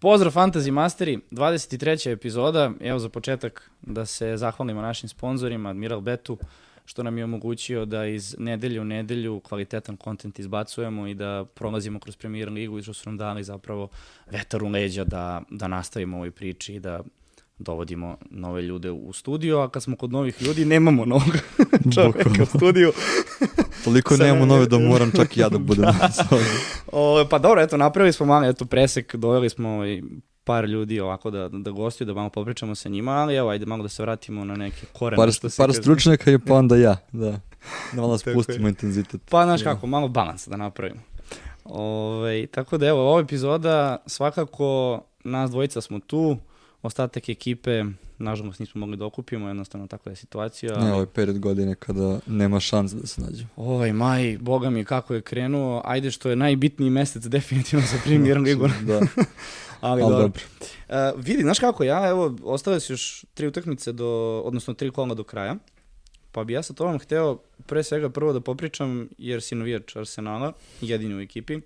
Pozdrav Fantasy Masteri, 23. epizoda. Evo za početak da se zahvalimo našim sponzorima, Admiral Betu, što nam je omogućio da iz nedelje u nedelju kvalitetan kontent izbacujemo i da prolazimo kroz Premier ligu i što su nam dali zapravo vetar u leđa da, da nastavimo ovoj priči i da dovodimo nove ljude u studio, a kad smo kod novih ljudi nemamo novog čoveka u studiju. Toliko nemamo nove da moram čak i ja da budem. o, pa dobro, eto, napravili smo malo, eto, presek, doveli smo ovaj, par ljudi ovako da, da gostuju, da malo popričamo sa njima, ali evo, ajde malo da se vratimo na neke korene. Par, što par stručnjaka i pa onda ja, da. Da malo spustimo intenzitet. Pa, znaš kako, malo balans da napravimo. Ove, ovaj, tako da evo, ova epizoda svakako nas dvojica smo tu, ostatak ekipe, nažalost nismo mogli da okupimo, jednostavno takva je situacija. Ne, ovo je period godine kada nema šans da se nađe. Ovaj maj, boga mi kako je krenuo, ajde što je najbitniji mesec definitivno za Premier ligu. da. Ali, Ali dobro. dobro. Uh, vidi, znaš kako, ja, evo, ostale su još tri utakmice do, odnosno tri kola do kraja. Pa bi ja sa tobom hteo pre svega prvo da popričam, jer si navijač Arsenala, jedini u ekipi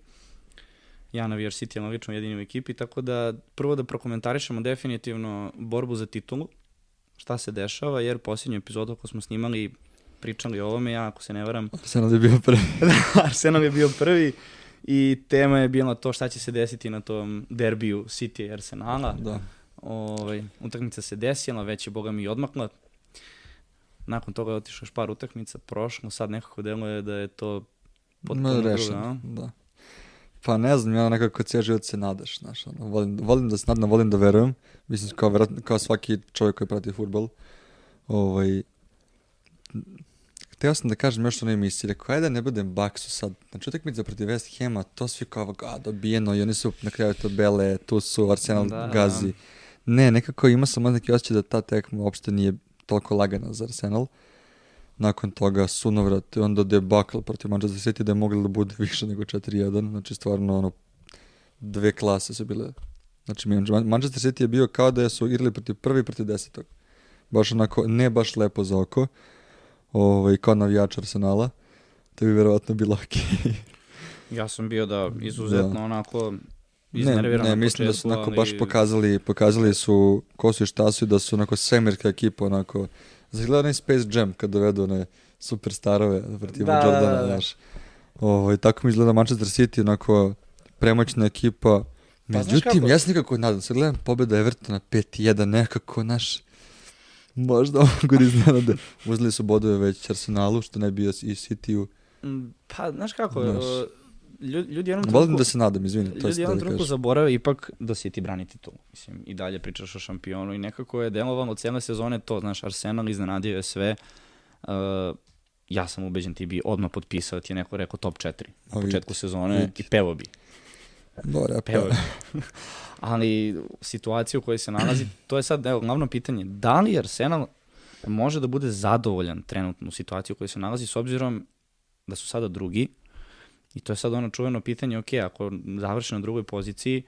ja navijaš City, ali lično jedini u ekipi, tako da prvo da prokomentarišemo definitivno borbu za titulu, šta se dešava, jer posljednju epizodu ako smo snimali pričali o ovome, ja ako se ne varam... Arsenal je bio prvi. da, Arsenal je bio prvi i tema je bila to šta će se desiti na tom derbiju City i Arsenala. Da. Ovaj, utakmica se desila, već je Boga mi odmakla. Nakon toga je otišao još par utakmica, prošlo, sad nekako deluje da je to potpuno drugo. Da. Pa ne znam, ja nekako cijel život se nadaš, znaš, ono, volim, volim da se nadam, volim da verujem, mislim, kao, verovatno, kao svaki čovjek koji prati futbol, ovaj, Hteo sam da kažem još o onoj emisiji, rekao, ajde da ne budem baksu sad, znači utakmica protiv West Hema, to svi kao, a, dobijeno, i oni su na kraju to bele, tu su Arsenal da, gazi. Ne, nekako ima sam neki osjećaj da ta tekma uopšte nije toliko lagana za Arsenal. Uh, nakon toga sunovrat i onda debakl protiv Manchester City da je mogli da bude više nego 4-1, znači stvarno ono dve klase su bile znači Manchester City je bio kao da su igrali protiv prvi protiv desetog. Baš onako ne baš lepo za oko ovaj, kao navijač Arsenala to bi verovatno bilo ok. Ja sam bio da izuzetno da. onako ne, ne, mislim da su onako ali... baš pokazali, pokazali su ko su i šta su i da su onako svemirska ekipa onako Zagledao onaj Space Jam kad dovedu one superstarove protiv da, Jordana, da, da, da. Ovo, tako mi izgleda Manchester City, onako premoćna ekipa. Pa, Međutim, ja se nekako nadam, sad gledam pobjeda Evertona 5-1, nekako naš možda mogu da iznenade. Uzeli su bodove već Arsenalu, što ne bio i City-u. Mm, pa, znaš kako, znaš. Ljudi, ljudi jednom Volim da se nadam, izvini. To ljudi jednom da trenutku zaborave ipak da City brani titul. Mislim, i dalje pričaš o šampionu i nekako je delovalo cijele sezone to, znaš, Arsenal iznenadio je sve. Uh, ja sam ubeđen ti bi odmah potpisao, ti je neko rekao top 4 na početku sezone vidi. i pevo bi. Bora, pevo bi. Ali situaciju u kojoj se nalazi, to je sad evo, glavno pitanje. Da li Arsenal može da bude zadovoljan trenutno u situaciju u kojoj se nalazi s obzirom da su sada drugi, I to je sad ono čuveno pitanje, ok, ako završi na drugoj poziciji,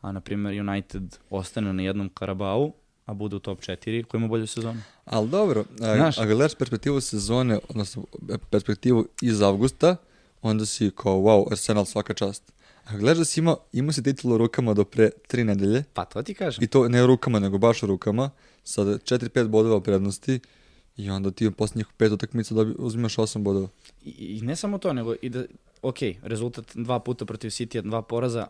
a na primjer United ostane na jednom Karabau, a bude u top 4, ko ima bolju sezonu? Ali dobro, a, a gledaš perspektivu sezone, odnosno perspektivu iz avgusta, onda si kao, wow, Arsenal svaka čast. A gledaš da si ima, ima si titul u rukama do pre tri nedelje. Pa to ti kažem. I to ne rukama, nego baš rukama, sa 4-5 bodova prednosti, i onda ti u posljednjih pet utakmica dobi, uzimaš 8 bodova. I, I ne samo to, nego i da ok, rezultat dva puta protiv City, dva poraza,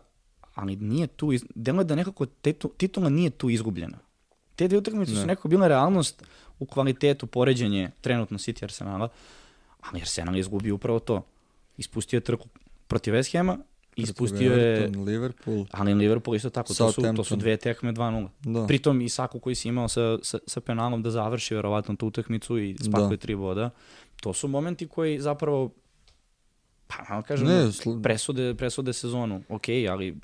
ali nije tu, iz... deluje da nekako tetu, titula nije tu izgubljena. Te dve utakmice ne. su nekako bila realnost u kvalitetu poređenje trenutno City Arsenala, ali Arsenal je izgubio upravo to. Ispustio je trku protiv West Hama, ispustio je... Liverpool. Ali Liverpool isto tako, to su, to su dve tekme 2-0. Da. Pritom i Saku koji si imao sa, sa, sa penalom da završi verovatno tu utakmicu i spakuje da. tri boda. To su momenti koji zapravo Pa, kažem, ne, sl... presude, presude sezonu, ok, ali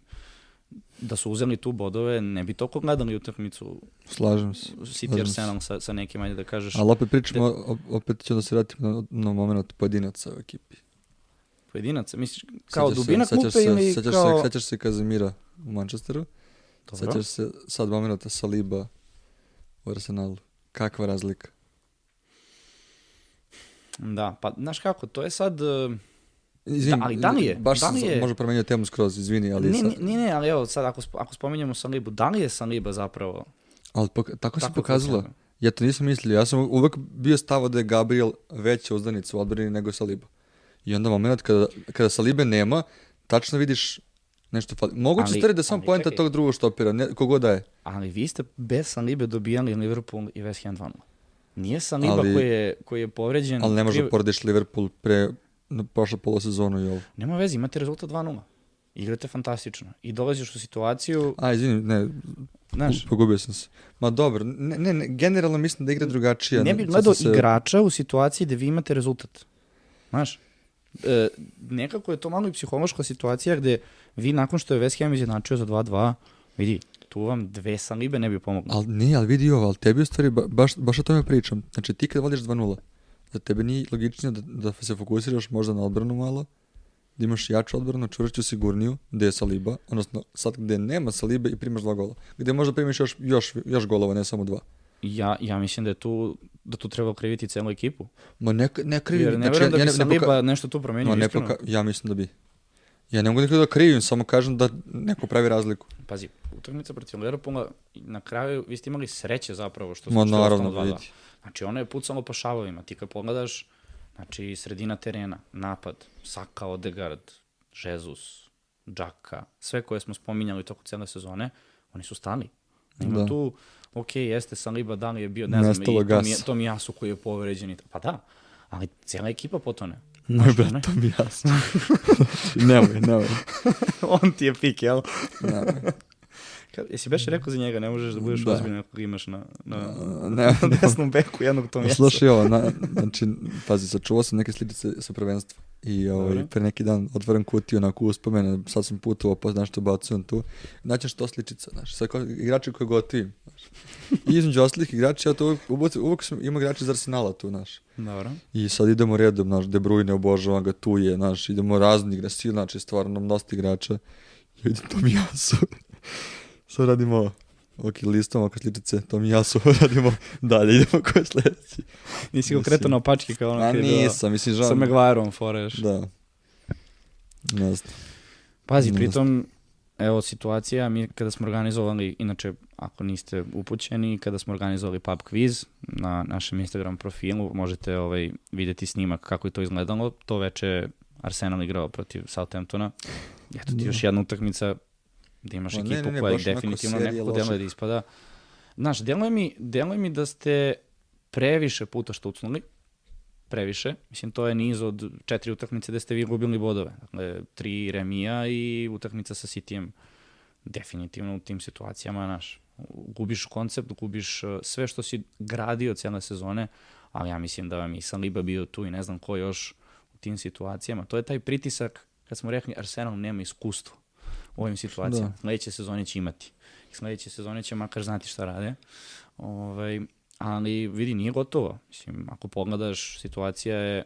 da su uzeli tu bodove, ne bi toliko gledali utakmicu. Slažem se. City Arsenal sa, sa nekim, ajde da kažeš. Ali opet pričamo, de... opet ću da se vratim na, na moment pojedinaca u ekipi. Pojedinaca? Misliš, kao sećaš dubina se, klupe se, ili sećaš kao... Se, sećaš se Kazimira u Manchesteru? Dobro. Sećaš se sad momenta Saliba u Arsenalu. Kakva razlika? Da, pa znaš kako, to je sad... Uh Izvini, da, ali da li je? Baš da li je... može promenio temu skroz, izvini, ali... Ne, sad... ne, ne, ali evo, sad ako, ako spominjemo Salibu, da li je Saliba zapravo... Ali pok tako, se pokazalo. Ja to nisam mislio. Ja sam uvek bio stavo da je Gabriel veća uzdanica u odbrani nego Saliba. I onda moment kada, kada Salibe nema, tačno vidiš nešto fali. Moguće stvari da sam poenta tog drugog štopira, ne, kogo da je. Ali vi ste bez Salibe dobijali Liverpool i West Ham 2 Nije Saliba ali, koji, je, koji je povređen... Ali ne može da porediš Liverpool pre na prošlo polosezonu i ovo. Nema veze, imate rezultat 2-0. Igrate fantastično. I dolaziš u situaciju... A, izvini, ne, Znaš? Pogubio sam se. Ma dobro, ne, ne, ne, generalno mislim da igra drugačija. Ne bih gledao se... igrača u situaciji gde vi imate rezultat. Znaš? E, nekako je to malo i psihološka situacija gde vi nakon što je West Ham izjednačio za 2-2, vidi, tu vam dve salibe ne bi pomogli. Ali nije, ali vidi ovo, ali tebi u stvari, ba, baš, baš o tome pričam. Znači ti kad vodiš 2-0, za tebe nije logičnije da, da se fokusiraš možda na odbranu malo, da imaš jaču odbranu, čvršću, sigurniju, gde je Saliba, odnosno sad gde nema Salibe i primaš dva gola. Gde možda primiš još, još, još golova, ne samo dva. Ja, ja mislim da je tu da tu treba kriviti celu ekipu. Ma ne, ne krivi. Jer ne znači, verujem da bi ja ne, Saliba poka... nešto tu promenio, no, ne poka... Ja mislim da bi. Ja ne mogu nikada da krivim, samo kažem da neko pravi razliku. Pazi, utakmica protiv Liverpoola, na kraju vi ste imali sreće zapravo što su naravno, vidi. Znači ono je pucalo po šavovima, ti kad pogledaš, Znači, sredina terena, napad, Saka, Odegaard, Jesus, Džaka, sve koje smo spominjali toko cijele sezone, oni su stali. Nema da. tu, ok, jeste Saliba, da li je bio, ne znam, i Tom, Jasu koji je povređen. Pa da, ali cijela ekipa potone. Moj brat, to mi jasno. nemoj, nemoj. On ti je pik, jel? nemoj. Jesi beš rekao za njega, ne možeš da budeš da. ozbiljan ako imaš na, na, ne, na desnom beku jednog tom mjesta. Slušaj ovo, na, znači, pazi, sačuvao sam neke sličice sa prvenstva. I ovaj, pre neki dan otvoram kutiju onako uspomene, sad sam putovao, pa znaš što bacujem tu. Znači što sličica, znaš, sad kao, igrači koji gotivim. Znaš. I između ostalih igrača, ja to uvijek, uvijek, uvijek sam, ima igrači iz Arsenala tu, znaš. Dobro. I sad idemo redom, znaš, De Bruyne obožavam ga, tu je, znaš, idemo razni igrači, znači stvarno mnosti igrača. I vidim to mi jasu. Sad radimo ok, listom, oko sličice, to mi ja su radimo dalje, idemo ko je sledeći. Nisi konkretno na opački kao ono A nisam, mislim, žao. Sa Maguireom foreš. Da. Ne znam. Pazi, pritom, evo situacija, mi kada smo organizovali, inače, ako niste upućeni, kada smo organizovali pub quiz na našem Instagram profilu, možete ovaj, videti snimak kako je to izgledalo. To veče Arsenal igrao protiv Southamptona. Eto ti da. još jedna utakmica da imaš no, ekipu ne, ne, ne, koja definitivno nekako deluje da ispada. Znaš, deluje mi, deluje mi da ste previše puta štucnuli, previše. Mislim, to je niz od četiri utakmice gde ste vi gubili bodove. Dakle, tri remija i utakmica sa Cityjem. Definitivno u tim situacijama, znaš, gubiš koncept, gubiš uh, sve što si gradio cijele sezone, ali ja mislim da vam i Saliba bio tu i ne znam ko još u tim situacijama. To je taj pritisak, kad smo rekli Arsenal nema iskustvo u ovim situacijama. Da. Sledeće sezone će imati. Sledeće sezone će makar znati šta rade. Ovaj, ali vidi, nije gotovo. Mislim, ako pogledaš, situacija je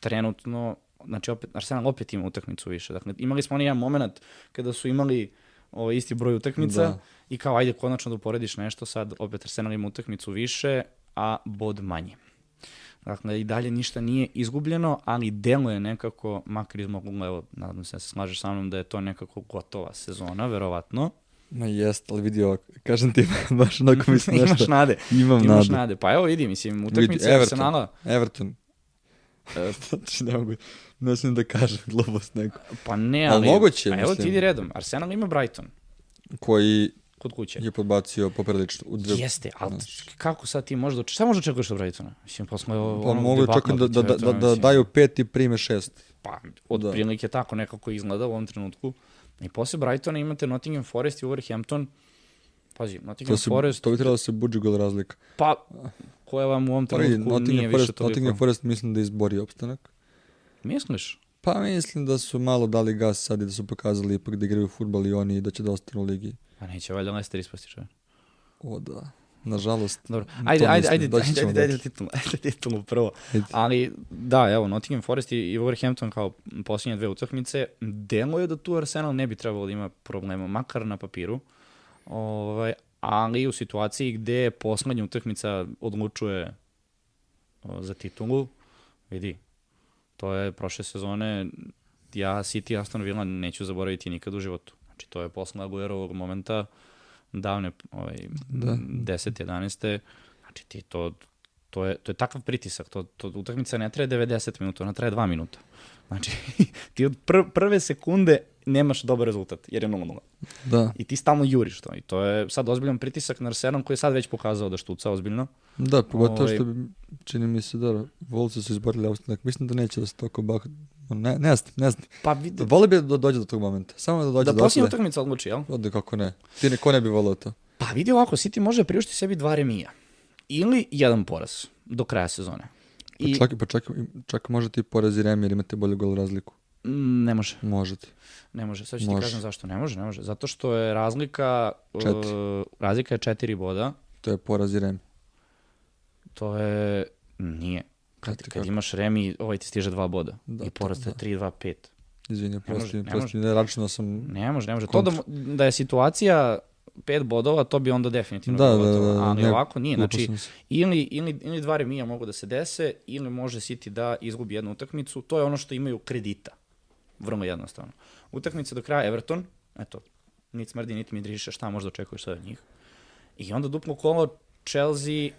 trenutno, znači opet, Arsenal opet ima utakmicu više. Dakle, imali smo onaj jedan moment kada su imali ovaj, isti broj utakmica da. i kao ajde konačno da uporediš nešto, sad opet Arsenal ima utakmicu više, a bod manje. Dakle, i dalje ništa nije izgubljeno, ali deluje nekako, makar iz mog ugla, evo, nadam se da se slažeš sa mnom da je to nekako gotova sezona, verovatno. Ma jest, ali vidi ovo, kažem ti, baš onako mislim nešto. Imaš nade. Imam Imaš nade. nade. Pa evo vidi, mislim, utakmice Everton, Arsenala. Everton. E, znači, ne mogu, ne smijem da kažem glupost neko. Pa ne, ali, ali moguće, pa evo ti idi redom. Arsenal ima Brighton. Koji kod kuće. Je podbacio poprilično. U dve... Jeste, ali znači. kako sad ti možda, šta možda očekuješ od Brightona? Mislim, posle pa mogu čekati da, da, da, da, da daju pet i prime šest. Pa, od da. prilike tako nekako izgleda u ovom trenutku. I posle Brightona imate Nottingham Forest i Wolverhampton. Pazi, Nottingham to se, Forest... To bi trebalo da se buđi gol razlika. Pa, koja vam u ovom pa trenutku pa, nije Forest, više toliko. Nottingham Forest mislim da izbori opstanak. Misliš? Pa mislim da su malo dali gas sad i da su pokazali ipak da igraju futbal i oni da će da ostanu u ligi. Pa neće valjda Leicester ispasti čovjek. O da. Nažalost. Dobro. Ajde, ajde, ajde, ajde, ajde, ajde, ajde, titulu, ajde titulu prvo. Ajde. Ali, da, evo, Nottingham Forest i, Wolverhampton kao posljednje dve utakmice, delo je da tu Arsenal ne bi trebalo da ima problema, makar na papiru. Ovaj, ali u situaciji gde poslednja utakmica odlučuje za titulu, vidi, to je prošle sezone, ja City Aston Villa neću zaboraviti nikad u životu. Znači, to je posle Aguerovog momenta, davne ovaj, da. 10. 11. Znači, ti to, to je, to je takav pritisak, to, to utakmica ne traje 90 minuta, ona traje 2 minuta. Znači, ti od pr prve sekunde nemaš dobar rezultat, jer je 0-0. Da. I ti stalno juriš to. I to je sad ozbiljan pritisak na Arsenom koji je sad već pokazao da štuca ozbiljno. Da, pogotovo ovaj... što bi, čini mi se da Volci su izborili ostanak. Mislim da neće da se toko bah... Ne, ne znam, ne znam. Pa vidi... Voli bi da dođe do tog momenta. Samo da dođe da do Da posljednja utakmica odluči, jel? Ode kako ne. Ti ne, ko ne bi volio to? Pa vidi ovako, City može priušti sebi dva remija. Ili jedan poraz do kraja sezone. Pa I... čak, pa čak, čak može ti poraz i remi jer imate bolju gol razliku. Ne može. Možete. Ne može, sad ću može. ti kažem zašto. Ne može, ne može. Zato što je razlika, četiri. Uh, razlika je četiri boda. To je poraz i remi. To je, nije. Kad, kad imaš remi, ovaj ti stiže dva boda. Da, I poraz je 3, 2, 5. Izvini, prosti, ne prosti, ne računao sam... Ne može, ne može. To da, da je situacija pet bodova, to bi onda definitivno da, bilo da, da, da, ali ne, ovako nije. Znači, ili, ili, ili dva remija mogu da se dese, ili može City da izgubi jednu utakmicu. To je ono što imaju kredita. Vrlo jednostavno. Utakmica do kraja Everton, eto, niti smrdi, niti mi driše, šta možda očekuješ sad od njih. I onda duplo kolo Chelsea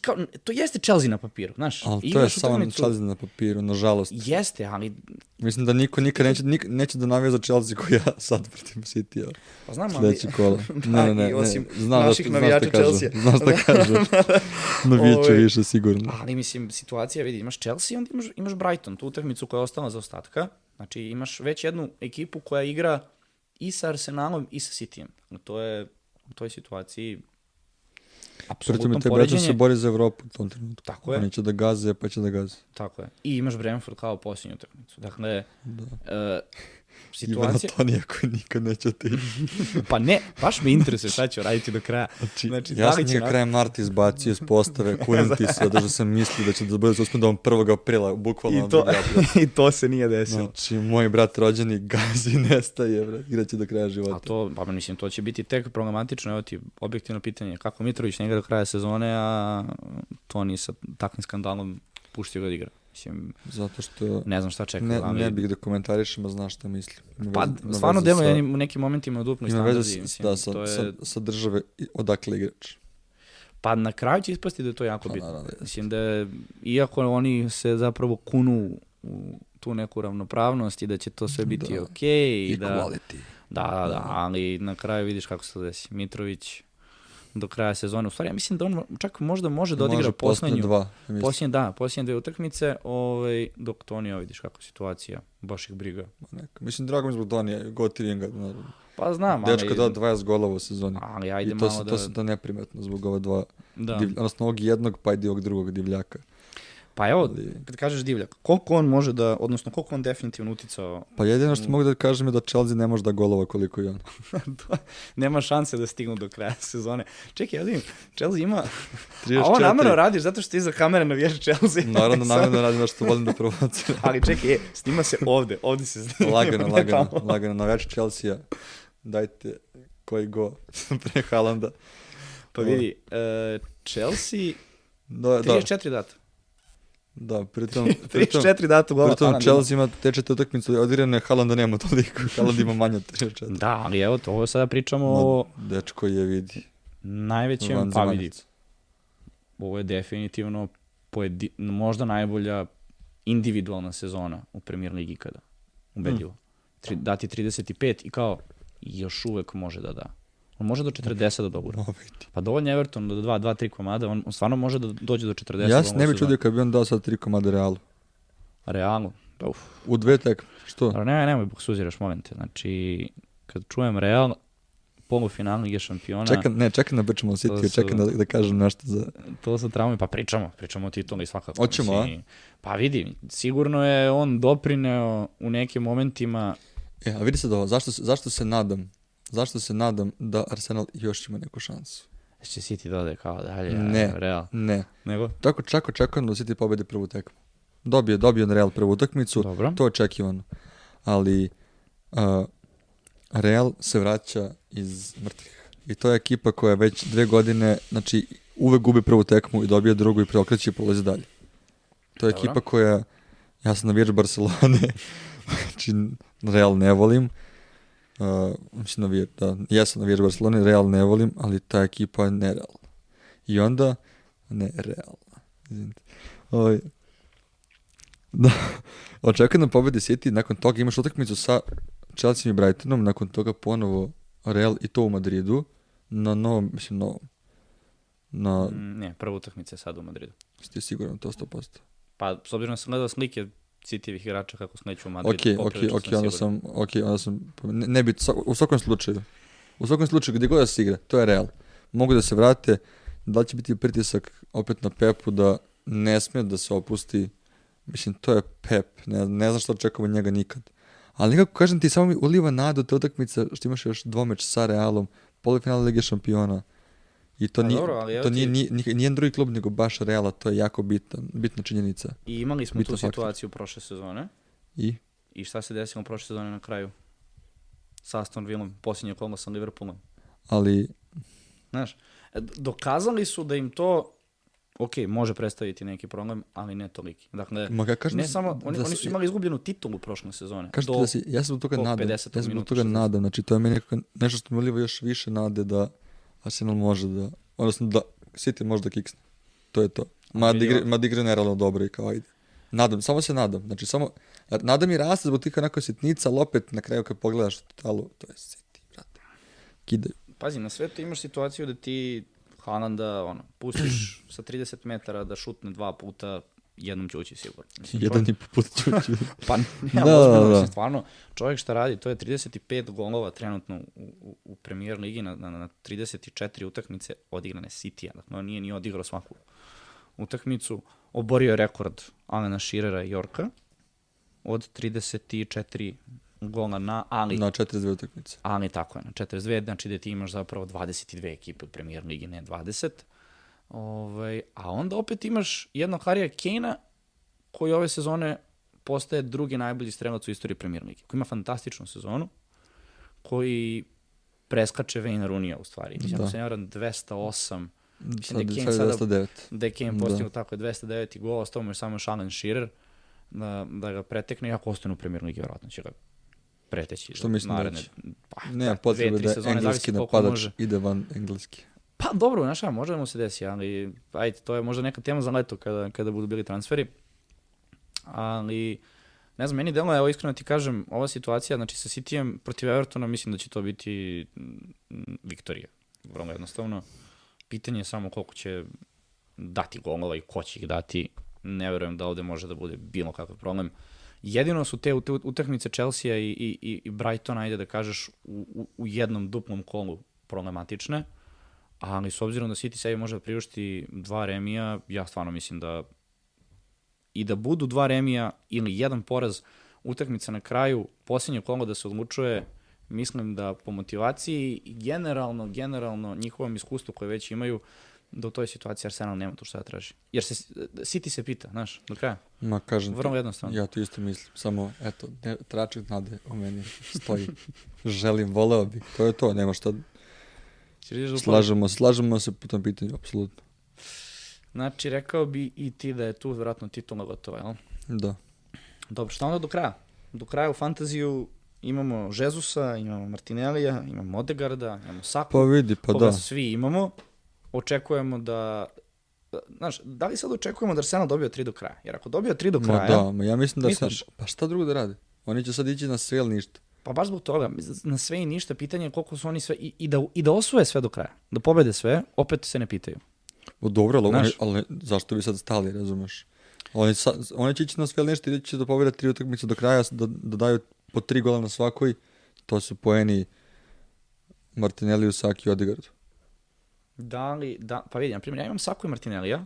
kao, to jeste Chelsea na papiru, znaš. Ali to je samo utakmicu... Chelsea na papiru, nažalost. Jeste, ali... Mislim da niko nikad neće, nik, neće da navija za Chelsea koji ja sad protiv City-a. Pa znam, ali... Sljedeći kola. da, ne, ne, ne, osim znam naših da, navijača Chelsea. Znam šta kažu. Navijače više, sigurno. Ali mislim, situacija, vidi, imaš Chelsea, onda imaš, imaš Brighton, tu utakmicu koja je ostala za ostatka. Znači, imaš već jednu ekipu koja igra i sa Arsenalom i sa Cityjem. To je u toj situaciji apsolutno poređenje. Pritom te se bori za Evropu u tom trenutku. Tako je. Oni će da gaze, pa će da gaze. Tako je. I imaš Brentford kao posljednju utakmicu. Dakle, da. Uh, situacija... Ivan Antonija koji nikad neće ti. pa ne, baš me interesuje šta će raditi do kraja. Znači, znači ja sam njega na... krajem marta izbacio iz postave, kunim ti se, da sam mislio da će da bude suspendovan 1. aprila, bukvalno. I to, I to se nije desilo. Znači, moj brat rođeni gazi nestaje, bre, igraće do kraja života. A to, pa mislim, to će biti tek problematično, evo ti objektivno pitanje, kako Mitrović njega do kraja sezone, a to ni sa takvim skandalom puštio ga da igra. Mislim, Zato što... Ne znam šta čekam. Ne, ali... ne bih da komentarišem, a znaš šta mislim. pa, veze, stvarno delo je u nekim momentima dupno i standardi. Ima veze da, sa, je... sa, sa države odakle igrač. Pa na kraju će ispasti da je to jako pa, bitno. Naravno, da mislim da je, iako oni se zapravo kunu u tu neku ravnopravnost i da će to sve biti da. okej. Okay, I da, quality. Da, da, da, ali na kraju vidiš kako se to desi. Mitrović do kraja sezone. U stvari, ja mislim da on čak možda može da odigra poslednju. Dva, posljednje, da, posljednje dve utakmice, ovaj, dok Tonija vidiš kako situacija, baš ih briga. Neka. Mislim, drago mi zbog Tonija, gotivim ga. Pa znam, ali... Dečka da 20 golova u sezoni. Ali ajde I to, malo da... To se to neprimetno zbog ova dva, da. divlja, odnosno ovog jednog, pa i ovog drugog divljaka. Pa evo, ali... kad kažeš divljak, koliko on može da, odnosno koliko on definitivno uticao? Pa jedino što mogu da kažem je da Chelsea ne može da golova koliko i on. Nema šanse da stignu do kraja sezone. Čekaj, ja vidim, Chelsea ima... 34. A ovo namerno radiš zato što ti za kamere navijaš Chelsea. Naravno, namerno radim što volim da provociram. Ali čekaj, e, snima se ovde, ovde se snima. Lagano, lagano, lagano, navijač Chelsea-a. Dajte koji go pre Halanda. Pa vidi, uh, Chelsea... Da, 34 da. data. Da, pritom... 34 data gola. Pritom Chelsea ima te četiri utakmice odigrane, Haaland nema toliko, Haaland ima manje od 34. Da, ali evo, to ovo sada pričamo no, o... Dečko je vidi. Najvećem, pa vidi. Ovo je definitivno pojedi, možda najbolja individualna sezona u premier ligi kada. Ubedljivo. Hmm. Tri, dati 35 i kao još uvek može da da. On može do 40 da dogura. Pa dovoljno Everton do 2, 2, 3 komada, on, on stvarno može da dođe do 40. Ja se ne bih čudio kad bi on dao sad 3 komada Realu. Realu? Pa uf. U dve tek, što? Ne, ne, nemoj suziraš momente. Znači, kad čujem Real, polufinalni Lige šampiona. Čekam, ne, čekam na Brčemo City, su, čekam da, da kažem nešto za... To su traume, pa pričamo, pričamo o tituli svakako. Hoćemo, a? Pa vidi, sigurno je on doprineo u nekim momentima... E, a vidi se da ovo, zašto, zašto se nadam zašto se nadam da Arsenal još ima neku šansu. Će City dode kao dalje, ne, Real. Ne, Nego? Tako čak očekujem da City pobedi prvu tekmu. Dobije, dobije na Real prvu utakmicu, Dobro. to je očekivano. Ali uh, Real se vraća iz mrtvih. I to je ekipa koja već dve godine, znači uvek gubi prvu tekmu i dobije drugu i preokreće i polazi dalje. To je Dobro. ekipa koja, ja sam navijač Barcelone, znači Real ne volim, uh, mislim navijač, da, ja sam navijač Barcelone, Real ne volim, ali ta ekipa je nerealna. I onda, ne, realna, izvinite. Ovaj, da, očekujem da pobedi City, nakon toga imaš utakmicu sa Chelsea i Brightonom, nakon toga ponovo Real i to u Madridu, na novom, mislim novom, na, Ne, prva utakmica je sad u Madridu. ste siguran to 100%. Pa, s obzirom da sam gledao slike Cityvih igrača kako skleću u Madrid. Ok, ok, poprilično ok, onda sam, ok, onda sam, ne, ne bi, u svakom slučaju, u svakom slučaju gdje god da se igra, to je Real. Mogu da se vrate, da li će biti pritisak opet na Pepu da ne smije da se opusti, mislim, to je Pep, ne, ne znam što očekujemo od njega nikad. Ali nekako, kažem ti, samo mi uliva nadu te utakmice što imaš još dvomeč sa Realom, polufinale Lige šampiona. I to Pa nije, dobro, ali to nije, ti- ni, ni, nijedan drugi klub nego baš Reala, to je jako bitan, bitna činjenica. I imali smo tu faktor. situaciju prošle sezone. I I šta se desilo prošle sezone na kraju? Sa Aston Villom, posljednje kolo sa Liverpoolom. ali Znaš, e, dokazali su da im to, ok, može predstaviti neki problem, ali ne toliki. Dakle, Ma kažem ne da samo, oni, da oni s- su imali izgubljenu titulu prošle sezone. Kažete Do- da si, ja se zbog toga do nadam, 50. ja zbog minuta, toga 60. nadam, znači to je meni nekako nešto što mi još više nade da Arsenal može da, odnosno da City može da kiksne. To je to. Ma da vidi igre, da nerealno dobro i kao ajde. Nadam, samo se nadam. Znači samo, jer nada mi raste zbog tih onako sitnica, ali opet na kraju kad pogledaš totalu, to je City, brate. Kidaju. Pazi, na svetu imaš situaciju da ti Haalanda, ono, pustiš sa 30 metara da šutne dva puta, jednom će ući sigurno. Mislim, Jedan čovjek- i po put ću Pa ne, Da, da, ozbiljno, da, da. mislim, stvarno, čovjek šta radi, to je 35 golova trenutno u, u, u premier ligi na, na, na 34 utakmice odigrane City-a. Dakle, on nije ni odigrao svaku utakmicu. Oborio je rekord Alena Širera i Jorka od 34 gola na, ali, na 42 utakmice. ali tako je, na 42, znači da ti imaš zapravo 22 ekipe u premier ligi, ne 20. Ovaj, a onda opet imaš jednog Harija Kane-a koji ove sezone postaje drugi najbolji strelac u istoriji premier ligi. Koji ima fantastičnu sezonu, koji preskače Wayne Rooney-a u stvari. Mislim, Da. da. se ne varam, 208 Mislim da je Kane sad je sada- 209. da je Kane Da. tako je 209 gol, ostao mu je samo Alan Shearer da, da ga pretekne, i ako ostane u premier ligi, vjerojatno će ga preteći. Što mislim da naredne, će? Pa, Nema dve, potrebe tri da sezone, engleski zavisi koliko napadač može. ide van engleski. Pa dobro, znaš šta, može da mu se desi, ali ajde, to je možda neka tema za leto kada, kada budu bili transferi. Ali, ne znam, meni delo, evo iskreno ti kažem, ova situacija, znači sa Cityjem protiv Evertona, mislim da će to biti mm, viktorija. Vrlo jednostavno. Pitanje je samo koliko će dati golova i ko će ih dati. Ne verujem da ovde može da bude bilo kakav problem. Jedino su te, utakmice Chelsea i, i, i- Brightona, ajde da kažeš, u, u, jednom duplom kolu problematične, ali s obzirom da City sebi može da priušti dva remija, ja stvarno mislim da i da budu dva remija ili jedan poraz utakmica na kraju, posljednje kolo da se odlučuje, mislim da po motivaciji i generalno, generalno njihovom iskustvu koje već imaju, da u toj situaciji Arsenal nema tu šta da traži. Jer se, City se pita, znaš, do kraja. Ma kažem ti, Vrlo jednostavno. Ja to isto mislim, samo eto, ne, tračak nade u meni stoji. Želim, voleo bi. To je to, nema šta. Će vidiš da upali- Slažemo, slažemo se po tom pitanju, apsolutno. Znači, rekao bi i ti da je tu vjerojatno titula gotova, jel? Da. Dobro, šta onda do kraja? Do kraja u fantaziju imamo Žezusa, imamo Martinelija, imamo Odegarda, imamo Saku, Pa vidi, pa da. svi imamo. Očekujemo da... da- Znaš, da li sad očekujemo da Arsenal dobio tri do kraja? Jer ako dobio tri do Ma kraja, da, ma ja mislim da sam, Misliš? pa šta drugo da rade? Oni će sad ići na sve ili ništa. Pa baš zbog toga, na sve i ništa, pitanje je koliko su oni sve, i, i, da, i da osvoje sve do kraja, da pobede sve, opet se ne pitaju. O, dobro, ali, Znaš. ali zašto bi sad stali, razumeš? Oni, sa, oni će ići na sve ništa i će da pobede tri utakmice do kraja, da, da daju po tri gola na svakoj. To su poeni Martinelli, Saki i Odegaard. Da li, da, pa vidi, na primjer, ja imam Saku i Martinelija,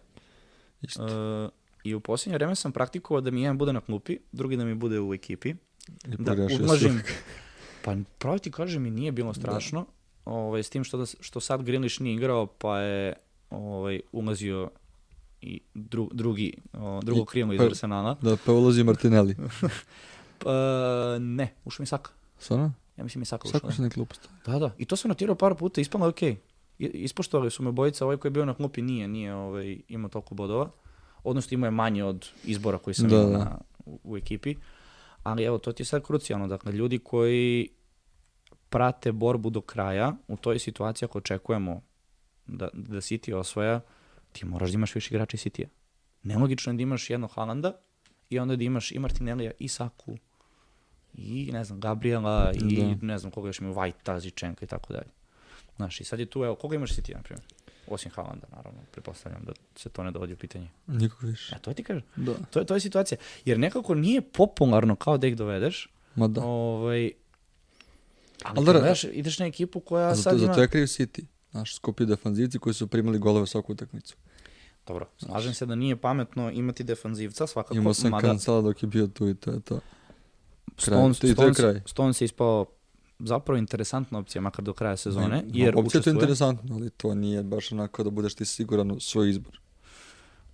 Isto. Uh, I u posljednje vreme sam praktikovao da mi jedan bude na klupi, drugi da mi bude u ekipi. I Da ublažim. Pa pravo ti kažem mi nije bilo strašno. Ovaj, s tim što, da, što sad Grilish nije igrao, pa je ovaj, ulazio i dru, drugi, o, drugo I- krilo iz pa- Arsenala. Da, pa ulazi Martinelli. Pa, ne, ušao mi Saka. Stvarno? Ja mislim mi Saka ušao. Svako se neki glupost. Da, da. I to sam notirao par puta, ispalo je okej. ispoštovali su me bojica, ovaj koji je bio na klupi nije, nije ovaj, imao toliko bodova. Odnosno imao je manje od izbora koji sam da, imao da. na, u, u ekipi. Ali evo, to ti je sad krucijalno. Dakle, ljudi koji prate borbu do kraja, u toj situaciji ako očekujemo da, da City osvaja, ti moraš da imaš više igrača iz City-a. Nelogično je da imaš jednog Halanda i onda da imaš i Martinellija i Saku i ne znam, Gabriela i da. ne znam koga još ima, Vajta, Zičenka i tako dalje. Znaš, i sad je tu, evo, koga imaš City, na primjer? Osim Halanda, naravno, pretpostavljam da se to ne dovodi u pitanje. Nikog više. Ja, to ti kažem. Da. To, je, to je situacija. Jer nekako nije popularno kao da ih dovedeš. Ma da. Ovaj, ali Ali da, gledaš, ideš na ekipu koja zato, sad ima... Zato je kriv City. Naš skupi defanzivci koji su primali golove svaku utakmicu. Dobro, slažem se da nije pametno imati defanzivca, svakako. Imao sam mada... kancela dok je bio tu i to je to. Kraj. Stones, to, Stones. Stones je ispao zapravo interesantna opcija, makar do kraja sezone. Ne, jer opcija učestvuje... je to interesantno, ali to nije baš onako da budeš ti siguran u svoj izbor.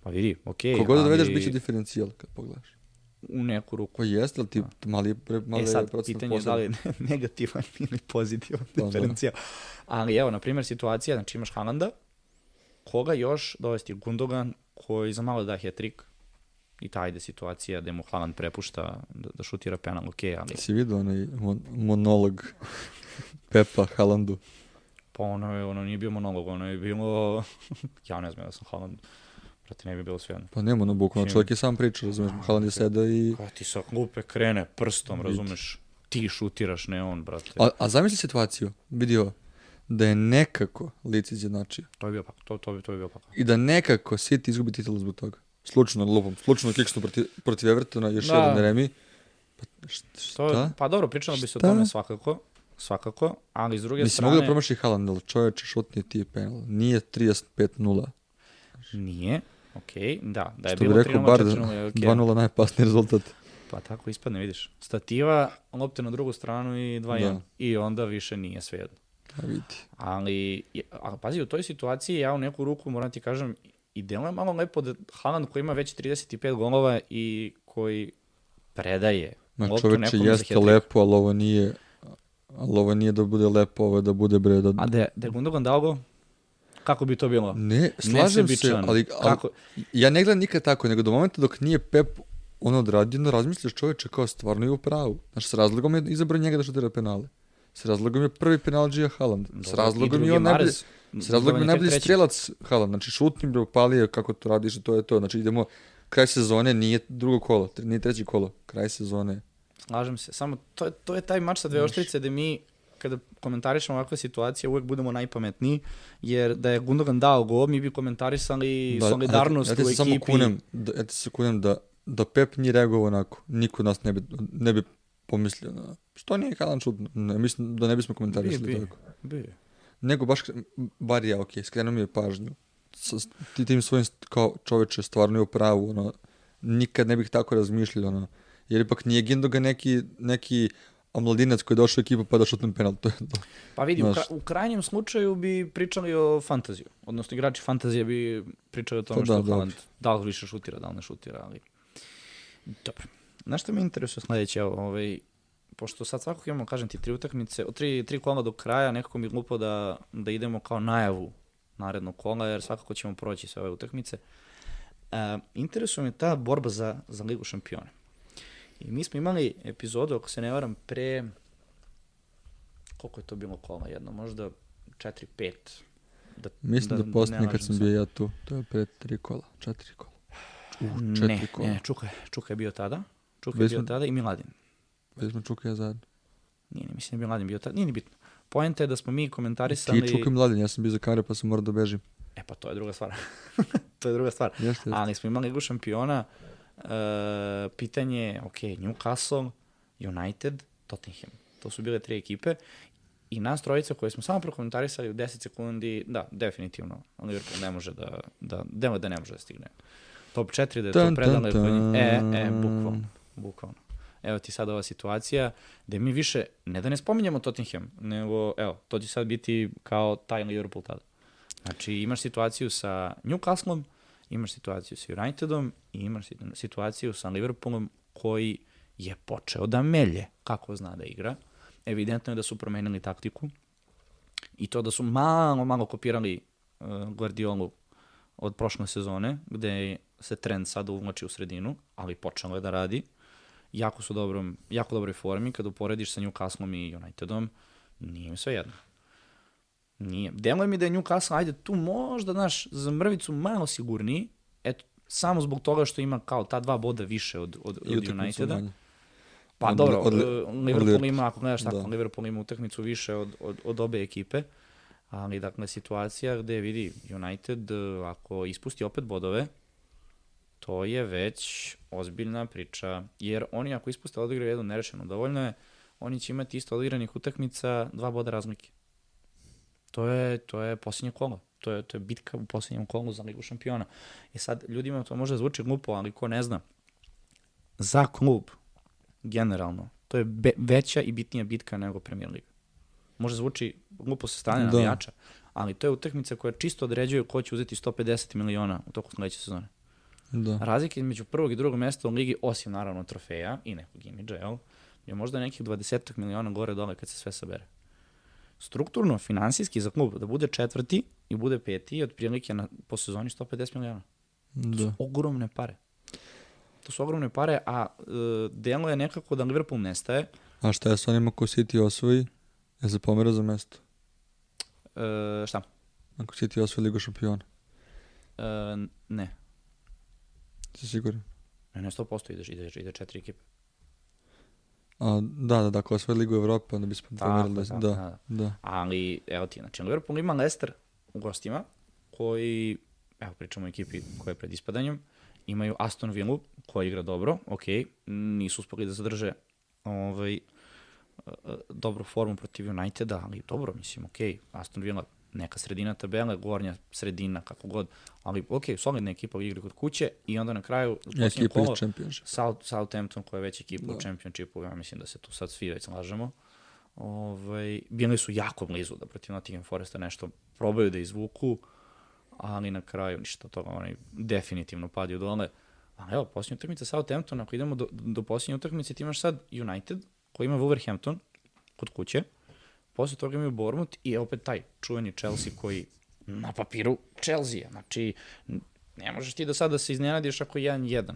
Pa vidi, okej. Okay, Kogod da ali... dovedeš, bit će diferencijal kad pogledaš. U neku ruku. Pa jeste, ali ti mali, mali e sad, pitanje je da li je negativan ili pozitivan pa, da. diferencijal. Ali evo, na primjer, situacija, znači imaš Haalanda, koga još dovesti Gundogan, koji za malo da hat-trick, i ta ide situacija da mu Haaland prepušta da, da šutira penal, ok, ali... Si vidio onaj mon monolog Pepa Haalandu? Pa ono, je, ono nije bio monolog, ono je bilo... ja ne znam da sam Haaland, brate, ne bi bilo sve jedno. Pa nema, ono, bukvalno, čovjek je sam priča, razumeš, Haaland je seda i... Kada ti sa klupe krene prstom, razumeš, ti šutiraš, ne on, brate. A, a zamisli situaciju, vidio, da je nekako lice izjednačio. To je bio pak, to, to, bi, to je bio pak. I da nekako City izgubi titul zbog toga. Slučajno lupom, slučajno kiksnu protiv, protiv Evertona, još da. jedan remi. Pa, šta? To, pa dobro, pričamo bi se o tome svakako, svakako, ali s druge Mislim, strane... Mislim, mogu da promaši Haaland, ali čovječe šutnije ti je penal. Nije 35-0. Nije, okej, okay, da. Da je Što bilo 3-0, 4-0, 2-0 najpasniji rezultat. Pa tako ispadne, vidiš. Stativa, lopte na drugu stranu i 2-1. Da. I onda više nije svejedno. A vidi. Ali, a, pazi, u toj situaciji ja u neku ruku moram ti kažem, i deluje malo lepo da Haaland koji ima već 35 golova i koji predaje. Ma čoveče, jeste lepo, ali ovo nije, ali ovo nije da bude lepo, ovo je da bude bre. Da... A da je Gundogan dao go? Kako bi to bilo? Ne, slažem se, ali, ali Kako? ja ne gledam nikad tako, nego do momenta dok nije Pep on odradio, no razmisliš čoveče kao stvarno je u pravu. Znaš, s razlogom je izabrao njega da šutira penale. S razlogom je prvi penal Gio Haaland. S razlogom je on najbolji, razlogom je najbolji strelac Haaland. Znači šutnim palije kako to radiš, to je to. Znači idemo, kraj sezone nije drugo kolo, nije treći kolo, kraj sezone. Slažem se, samo to, to je taj mač sa dve oštrice da mi kada komentarišemo ovakve situacije uvek budemo najpametniji, jer da je Gundogan dao go, mi bi komentarisali da, solidarnost ja, ja, u ekipi. Samo kunem, da, ja ti se kunem da, da Pep nije reagovao onako, niko nas ne bi, ne bi pomislio na... Što nije Kalan čudno? Ne, mislim da ne bismo komentarisali bi, tako. Bi. Nego baš, bar ja, okay, skrenuo mi je pažnju. Sa, ti tim svojim kao čoveče stvarno je u pravu, ono, nikad ne bih tako razmišljao, ono, jer ipak nije Gindoga neki, neki omladinac koji je došao u ekipu pa da šutnem penal. To je to. Pa vidi, u, u krajnjem slučaju bi pričali o fantaziju. Odnosno, igrači fantazije bi pričali o tome pa, što da, Haaland, da li više šutira, da li ne šutira, ali... Dobro. Znaš što me interesuje sledeće, ovaj, pošto sad svakog imamo, kažem ti, tri utakmice, tri, tri kola do kraja, nekako mi je glupo da, da idemo kao najavu narednog kola, jer svakako ćemo proći sve ove utakmice. E, interesuje me ta borba za, za Ligu šampiona. I mi smo imali epizodu, ako se ne varam, pre... Koliko je to bilo kola jedno? Možda 4-5. Da, Mislim da, da posljednje kad sam bio ja tu, to je pre tri kola, četiri kola. U, četiri ne, kola. Ne, Čuka, Čuka je bio tada. Čuka je bio tada i Miladin. Već smo Čuka ja zajedno. Nije, ne, mislim da je Miladin bio tada. Nije ni bitno. Poenta je da smo mi komentarisali... Ti Čuka i Miladin, ja sam bio za kamere pa sam morao da bežim. E pa to je druga stvar. to je druga stvar. Jeste, jeste. Ali smo imali Ligu šampiona, uh, pitanje, ok, Newcastle, United, Tottenham. To su bile tri ekipe i nas trojica koje smo samo prokomentarisali u 10 sekundi, da, definitivno, Liverpool ne može da, da, da, da ne može da stigne top 4 da je to predale dun. E, e, bukvalno, bukvalno. Evo ti sad ova situacija gde mi više, ne da ne spominjamo Tottenham, nego, evo, to će sad biti kao taj Liverpool tada. Znači, imaš situaciju sa Newcastleom, imaš situaciju sa Unitedom i imaš situaciju sa Liverpoolom koji je počeo da melje kako zna da igra. Evidentno je da su promenili taktiku I to da su malo, malo kopirali uh, Guardiolu od prošle sezone, gde se trend sada uvlači u sredinu, ali počelo je da radi. Jako su dobrom, jako dobroj formi, kada uporediš sa Newcastleom i Unitedom, nije im sve jedno. Nije. Deluje mi da je Newcastle, ajde, tu možda, znaš, za mrvicu malo sigurniji, eto, samo zbog toga što ima kao ta dva boda više od, od, od Uniteda. Pa od, dobro, od, od, Liverpool od, ima, ako gledaš tako, da. Liverpool ima utakmicu više od, od, od obe ekipe, ali dakle situacija gde vidi United, ako ispusti opet bodove, to je već ozbiljna priča, jer oni ako ispuste odigraju jedno nerešeno, dovoljno je, oni će imati isto odigranih utakmica, dva boda razlike. To je, to je posljednje kolo. To je, to je bitka u posljednjem kolu za Ligu šampiona. I sad, ljudima to može zvuči glupo, ali ko ne zna, za klub, generalno, to je be, veća i bitnija bitka nego Premier Liga. Može zvuči glupo sa strane da. navijača, ali to je utakmica koja čisto određuje ko će uzeti 150 miliona u toku sledeće sezone. Da. Razlike između prvog i drugog mesta u ligi, osim naravno trofeja i nekog imidža, jel, je možda nekih 20 miliona gore dole kad se sve sabere strukturno, finansijski za klub da bude četvrti i bude peti je otprilike na, po sezoni 150 miliona. Da. To su ogromne pare. To su ogromne pare, a e, delo je nekako da Liverpool nestaje. A šta je sa onima ko City osvoji? Je se pomera za mesto? E, šta? Ako City osvoji Ligu šampiona? E, ne. Si siguran? Ne, ne, 100% ide, ide, ide četiri ekipe. A, da, da, da, ako osvoji Ligu Evrope, onda bismo pomerili da, da, da, da. Ali, evo ti, znači, Liverpool ima Leicester u gostima, koji, evo, pričamo o ekipi koja je pred ispadanjem, imaju Aston Villa, koja igra dobro, ok, nisu uspeli da zadrže ovaj, dobru formu protiv Uniteda, ali dobro, mislim, ok, Aston Villa neka sredina tabele, gornja sredina, kako god, ali ok, solidna ekipa u igri kod kuće i onda na kraju ekipa kolo, Championship. South, Southampton koja je već ekipa da. u Championshipu, ja mislim da se tu sad svi već slažemo. Ovaj, bili su jako blizu da protiv Nottingham Foresta nešto probaju da izvuku, ali na kraju ništa toga, oni definitivno padaju dole. Ali evo, posljednja utakmica Southampton, ako idemo do, do posljednje utakmice, ti imaš sad United, koji ima Wolverhampton kod kuće, Posle toga imaju Bournemouth i opet taj čuveni Chelsea koji na papiru Chelsea. Znači, ne možeš ti da sada se iznenadiš ako je 1-1.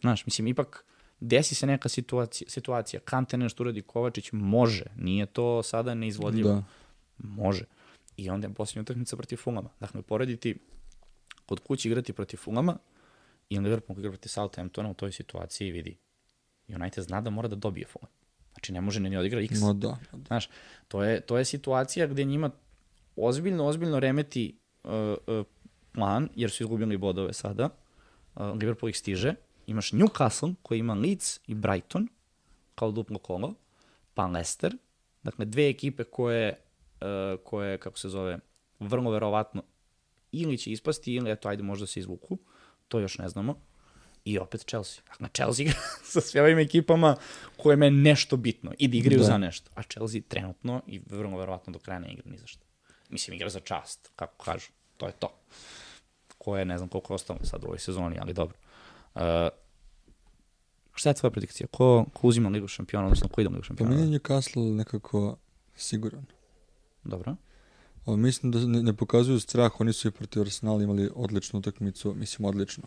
Znaš, mislim, ipak desi se neka situacija, situacija Kante nešto uradi Kovačić, može. Nije to sada neizvodljivo. Da. Može. I onda je posljednja utakmica protiv Fulama. Dakle, porediti kod kući igrati protiv Fulama i Liverpool igra protiv Southamptona u toj situaciji vidi. United zna da mora da dobije Fulham. Znači, ne može ni odigra X. No da. Znaš, to je, to je situacija gde njima ozbiljno, ozbiljno remeti uh, uh, plan, jer su izgubili bodove sada. Uh, Liverpool ih stiže. Imaš Newcastle, koji ima Leeds i Brighton, kao duplo kolo, pa Leicester. Dakle, dve ekipe koje, uh, koje kako se zove, vrlo verovatno ili će ispasti, ili eto, ajde, možda se izvuku. To još ne znamo i opet Chelsea. Dakle, Chelsea igra sa sve ovim ekipama koje je nešto bitno i da igraju da. za nešto. A Chelsea trenutno i vrlo verovatno do kraja ne igra ni za što. Mislim, igra za čast, kako kažu. To je to. Ko je, ne znam koliko ostalo sad u ovoj sezoni, ali dobro. Uh, šta je tvoja predikcija? Ko, ko uzima Ligu šampiona, odnosno ko ide u Ligu šampiona? Pa meni je Newcastle nekako siguran. Dobro. O, mislim da ne, ne pokazuju strah, oni su i protiv Arsenal imali odličnu utakmicu, mislim odlično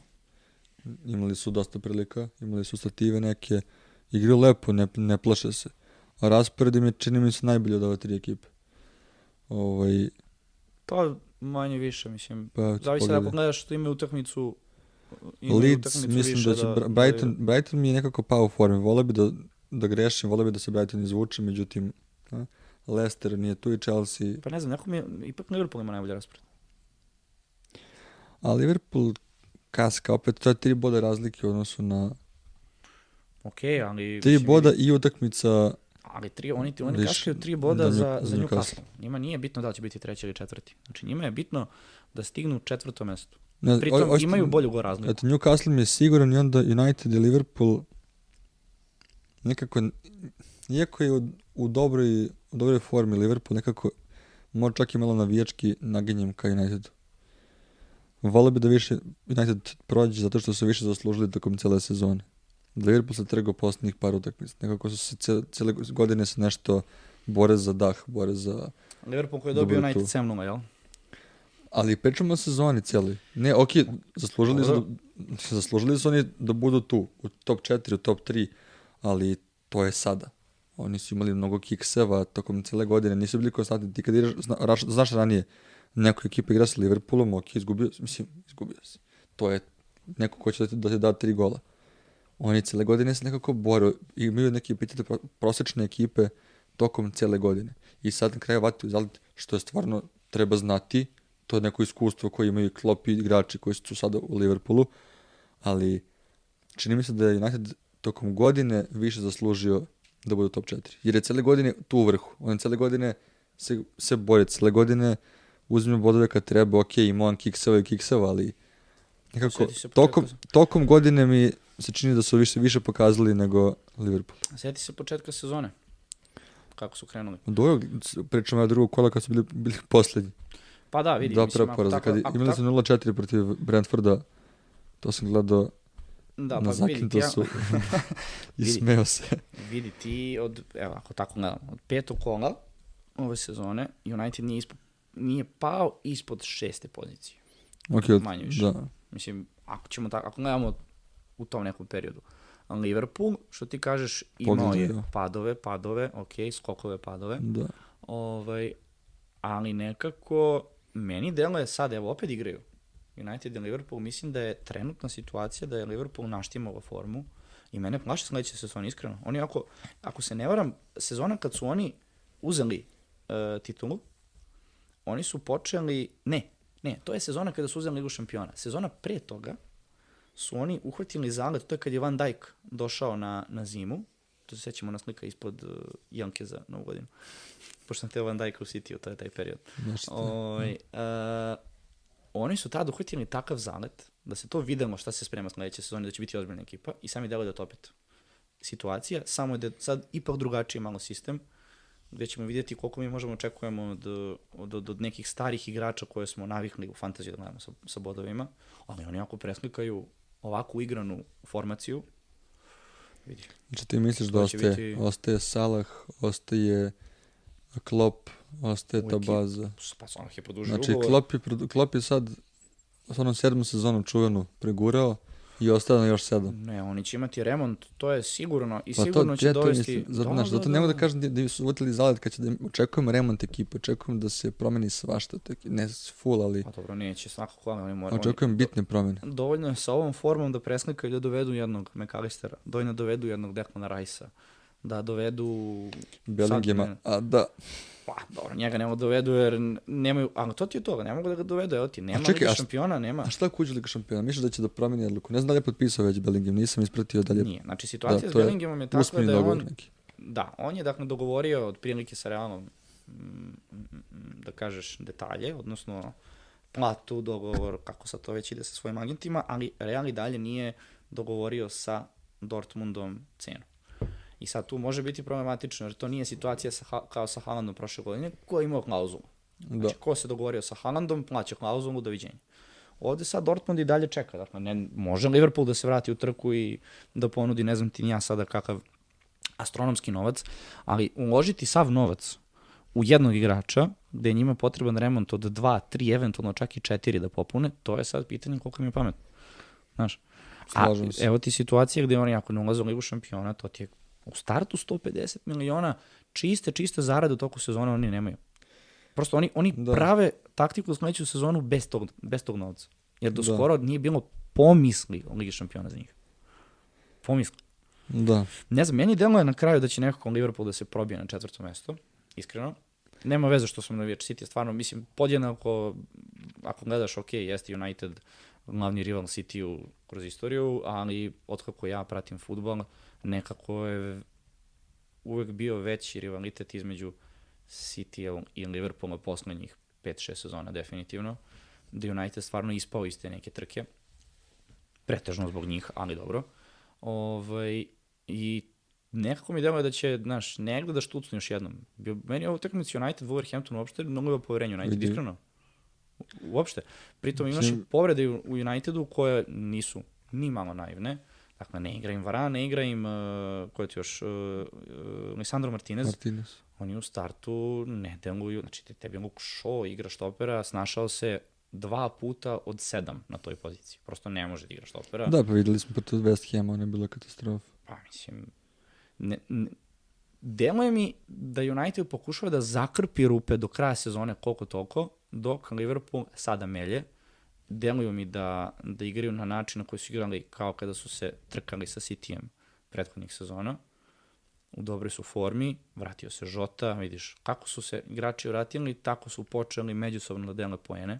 imali su dosta prilika, imali su stative neke, igraju lepo, ne, ne plaše se. A raspored im je, čini mi se, najbolji od ove tri ekipe. Ovaj... Pa, manje više, mislim. Pa, Zavisi da pogledaš što imaju utakmicu Leeds, mislim da će da, Brighton, da Brighton mi je nekako pao u formi. Vole bi da, da grešim, vole bi da se Brighton izvuče, međutim, a, Leicester nije tu i Chelsea. Pa ne znam, neko mi je, ipak Liverpool ima najbolji raspored. A Liverpool kaska, opet to je tri boda razlike u odnosu na... Ok, ali... Tri boda i utakmica... Ali tri, oni, oni viš, kaskaju tri boda da, za, za Newcastle. Njima nije bitno da li će biti treći ili četvrti. Znači njima je bitno da stignu u četvrto mesto. Ne, Pritom o, o, imaju bolju go razliku. Eto, Newcastle mi je siguran i onda United i Liverpool nekako, iako je u, u, dobroj, u dobroj formi Liverpool, nekako može čak i malo navijački naginjem ka Unitedu. Vole bi da više United prođe zato što su više zaslužili tokom cele sezone. Da Liverpool se trgao posljednjih par utakmica. Nekako su se cele, cele godine se nešto bore za dah, bore za... Liverpool koji je dobio United 7 jel? Ali pričamo o sezoni cijeli. Ne, ok, zaslužili su, zaslužili su oni da budu tu, u top 4, u top 3, ali to je sada. Oni su imali mnogo kikseva tokom cijele godine, nisu bili konstantni. Ti kad ideš, zna, znaš ranije, neko ekipa igra sa Liverpoolom, ok, izgubio, mislim, izgubio se. To je neko ko će da da ti da tri gola. Oni cijele godine se nekako bore, imaju neke epitete prosečne ekipe tokom cijele godine. I sad na kraju vati uzaliti što je stvarno treba znati, to je neko iskustvo koje imaju klopi igrači koji su sada u Liverpoolu, ali čini mi se da je United tokom godine više zaslužio da bude top 4. Jer je cele godine tu u vrhu. On cele godine se, se bori, cele godine uzme bodove kad treba, ok, ima on kikseva i kikseva, ali nekako tokom, tokom godine mi se čini da su više, više pokazali nego Liverpool. Sjeti se početka sezone. Kako su krenuli. Dobro, pričamo o drugog kola kad su bili, bili poslednji. Pa da, vidi. Dva preporaza. Kad imali su 0-4 protiv Brentforda, to sam gledao da, pa vidi ja... su i smeo se. Vidi ti, od, evo, ako tako gledam, od petog kola ove sezone United nije, ispo, nije pao ispod šeste pozicije. Ok, Manje više. da. Mislim, ako ćemo tako, ako gledamo u tom nekom periodu. Liverpool, što ti kažeš, imao je da. padove, padove, ok, skokove, padove. Da. Ovaj, ali nekako, meni delo je sad, evo, opet igraju. United i Liverpool, mislim da je trenutna situacija da je Liverpool naštimao formu i mene plaše sledeće sezone, iskreno. Oni ako, ako se ne varam, sezona kad su oni uzeli uh, titulu, oni su počeli, ne, ne, to je sezona kada su uzeli Ligu šampiona. Sezona pre toga su oni uhvatili zalet, to je kad je Van Dijk došao na, na zimu, to se sećamo na slika ispod uh, Janke za novu godinu, pošto sam teo Van Dijk u City, to je taj period. Oj, ovaj, uh, oni su tada uhvatili takav zalet da se to videlo šta se sprema sledeće sezone, da će biti ozbiljna ekipa i sami delo da to opet situacija, samo je da sad ipak drugačiji malo sistem, gde ćemo vidjeti koliko mi možemo očekujemo od, od, od, od nekih starih igrača koje smo navikli u fantaziji da gledamo sa, sa bodovima, ali oni ako preslikaju ovakvu igranu formaciju, vidi. Znači ti misliš da ostaje, biti... ostaje Salah, ostaje Klopp, ostaje ta baza. Pa Salah je produžio znači, ugovor. Klopp je, Klopp je sad s onom sedmom sezonom čuvenu pregurao i ostane još sedam. Ne, oni će imati remont, to je sigurno i pa sigurno to, će dovesti... Mislim, zato, da, znaš, zato da, ne mogu da, da kažem da, su uvotili zalet kad će da očekujemo remont ekipe, očekujem da se promeni svašta, tek, ne full, ali... Pa dobro, neće, svakako, ali oni moraju... Očekujem oni, bitne promene. Dovoljno je sa ovom formom da preslikaju da dovedu jednog McAllistera, dovoljno da dovedu jednog Declana Rice-a, da dovedu... Bellinghama, a da... Pa, dobro, njega ne mogu da dovedu jer nemaju, ali to ti je to, ne mogu da ga dovedu, evo ti, nema čekaj, Liga šampiona, nema. A šta ako uđe Liga šampiona? Misliš da će da promeni odluku? Ne znam da li je potpisao već Bellingham, nisam ispratio dalje. Nije, znači situacija da, s Bellinghamom je takva da je on, neki. da, on je dakle dogovorio od prilike sa Realom, mm, da kažeš detalje, odnosno platu, dogovor, kako sad to već ide sa svojim agentima, ali Real i dalje nije dogovorio sa Dortmundom cenu. I sad tu može biti problematično, jer to nije situacija sa, kao sa Haalandom prošle godine, ko je imao klauzulu. Znači, da. ko se dogovorio sa Haalandom, plaća klauzulu, doviđenja. Ovde sad Dortmund i dalje čeka. Dakle, ne, može Liverpool da se vrati u trku i da ponudi, ne znam ti ni ja sada kakav astronomski novac, ali uložiti sav novac u jednog igrača, gde je njima potreban remont od 2, 3, eventualno čak i 4 da popune, to je sad pitanje koliko mi je pametno. Znaš, a evo ti situacija gde oni ako ne ulaze u Ligu šampiona, to ti je U startu 150 miliona čiste, čiste zarade u toku sezone oni nemaju. Prosto oni, oni da. prave taktiku za sledeću sezonu bez tog, bez tog novca. Jer do da. skoro nije bilo pomisli o Ligi šampiona za njih. Pomisli. Da. Ne znam, meni delo je na kraju da će nekako Liverpool da se probije na četvrto mesto, iskreno. Nema veze što sam na Viječ City, stvarno, mislim, podjednako, ako gledaš, ok, jeste United glavni rival City-u kroz istoriju, ali otkako ja pratim futbol, nekako je uvek bio veći rivalitet između City i Liverpoola poslednjih 5-6 sezona definitivno, da United stvarno ispao iz te neke trke, pretežno zbog njih, ali dobro. Ovaj, I nekako mi deluje da će, znaš, ne da štucnu još jednom. Meni je ovo utakmica United, Wolverhampton uopšte mnogo je poverenje United, iskreno. Uopšte. Pritom imaš povrede u Unitedu koje nisu ni malo naivne. Dakle, ne igra im Varane, ne igra im, uh, ko je ti još, uh, uh, Lisandro Martinez. Martinez. oni u startu ne deluju, znači tebi Luke Shaw igra štopera, snašao se dva puta od sedam na toj poziciji. Prosto ne može da igra štopera. Da, pa videli smo protiv West Ham, ona je bila katastrofa. Pa mislim, ne, ne, deluje mi da United pokušava da zakrpi rupe do kraja sezone koliko toliko, dok Liverpool sada melje. Deluju mi da, da igraju na način na koji su igrali kao kada su se trkali sa Cityjem prethodnih sezona. U dobroj su formi, vratio se Žota, vidiš kako su se igrači vratili, tako su počeli međusobno da dele poene.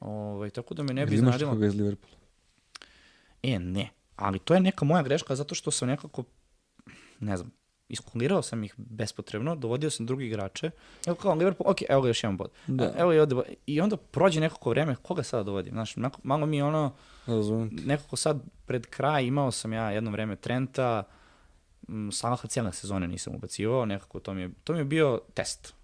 Ovaj, tako da me ne bi iznadilo. Imaš koga iz Liverpoola? E, ne. Ali to je neka moja greška zato što sam nekako, ne znam, iskulirao sam ih bespotrebno, dovodio sam drugi igrače, evo kao Liverpool, ok, evo ga još jedan bod. Da. Evo i, ovde, I onda prođe nekako vreme, koga sada dovodim? Znaš, malo mi ono, Razumem. nekako sad pred kraj imao sam ja jedno vreme Trenta, Salaha cijela sezone nisam ubacivao, nekako to mi je, to mi je bio test.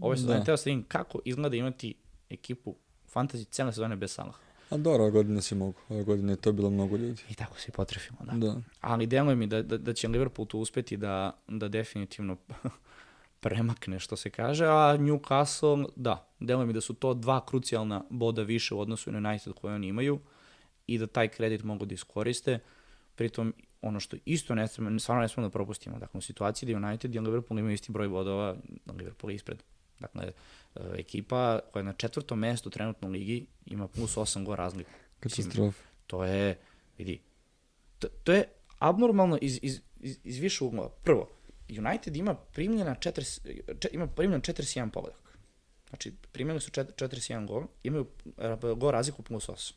Ove sezone da. teo sam da kako izgleda imati ekipu fantasy cijela sezone bez Salaha. A dobro, ove godine si mogu. Ove godine je to bilo mnogo ljudi. I tako se potrefimo, da. da. Ali deluje mi da, da, da će Liverpool tu uspeti da, da definitivno premakne, što se kaže, a Newcastle, da, deluje mi da su to dva krucijalna boda više u odnosu na United koje oni imaju i da taj kredit mogu da iskoriste. Pritom, ono što isto ne smemo, stvarno ne smemo da propustimo, dakle, u situaciji da United i Liverpool imaju isti broj bodova, Liverpool je ispred. Dakle, ekipa koja je na četvrtom mestu trenutno u ligi ima plus 8 go razliku. Katastrofa. To je, vidi, to, to je abnormalno iz, iz, iz, iz više uglova. Prvo, United ima primljena 40, če, ima primljen 41 pogodak. Znači, primljeni su 41 gol, imaju e, gol razliku plus 8.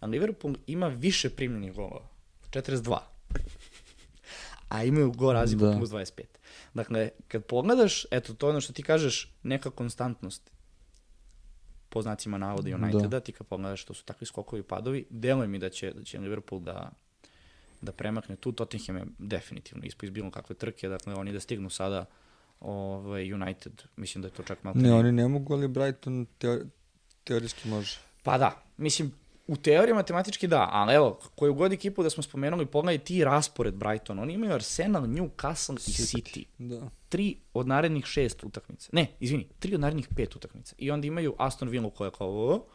A Liverpool ima više primljenih golova. 42. A imaju gol razliku da. plus 25. Dakle, kad pogledaš, eto, to je ono što ti kažeš, neka konstantnost po znacima navoda Uniteda, da. ti kad pogledaš što su takvi skokovi i padovi, deluje mi da će, da će Liverpool da, da premakne tu, Tottenham je definitivno ispo iz bilo kakve trke, dakle oni da stignu sada ovaj, United, mislim da je to čak malo... Ne, oni ne mogu, ali Brighton teori, teorijski može. Pa da, mislim, U teoriji matematički da, ali evo, koju god ekipu da smo spomenuli, pogledaj ti raspored Brighton. Oni imaju Arsenal, Newcastle i City. Da. Tri od narednih šest utakmica. Ne, izvini, tri od narednih pet utakmica. I onda imaju Aston Villa koja je kao ovo,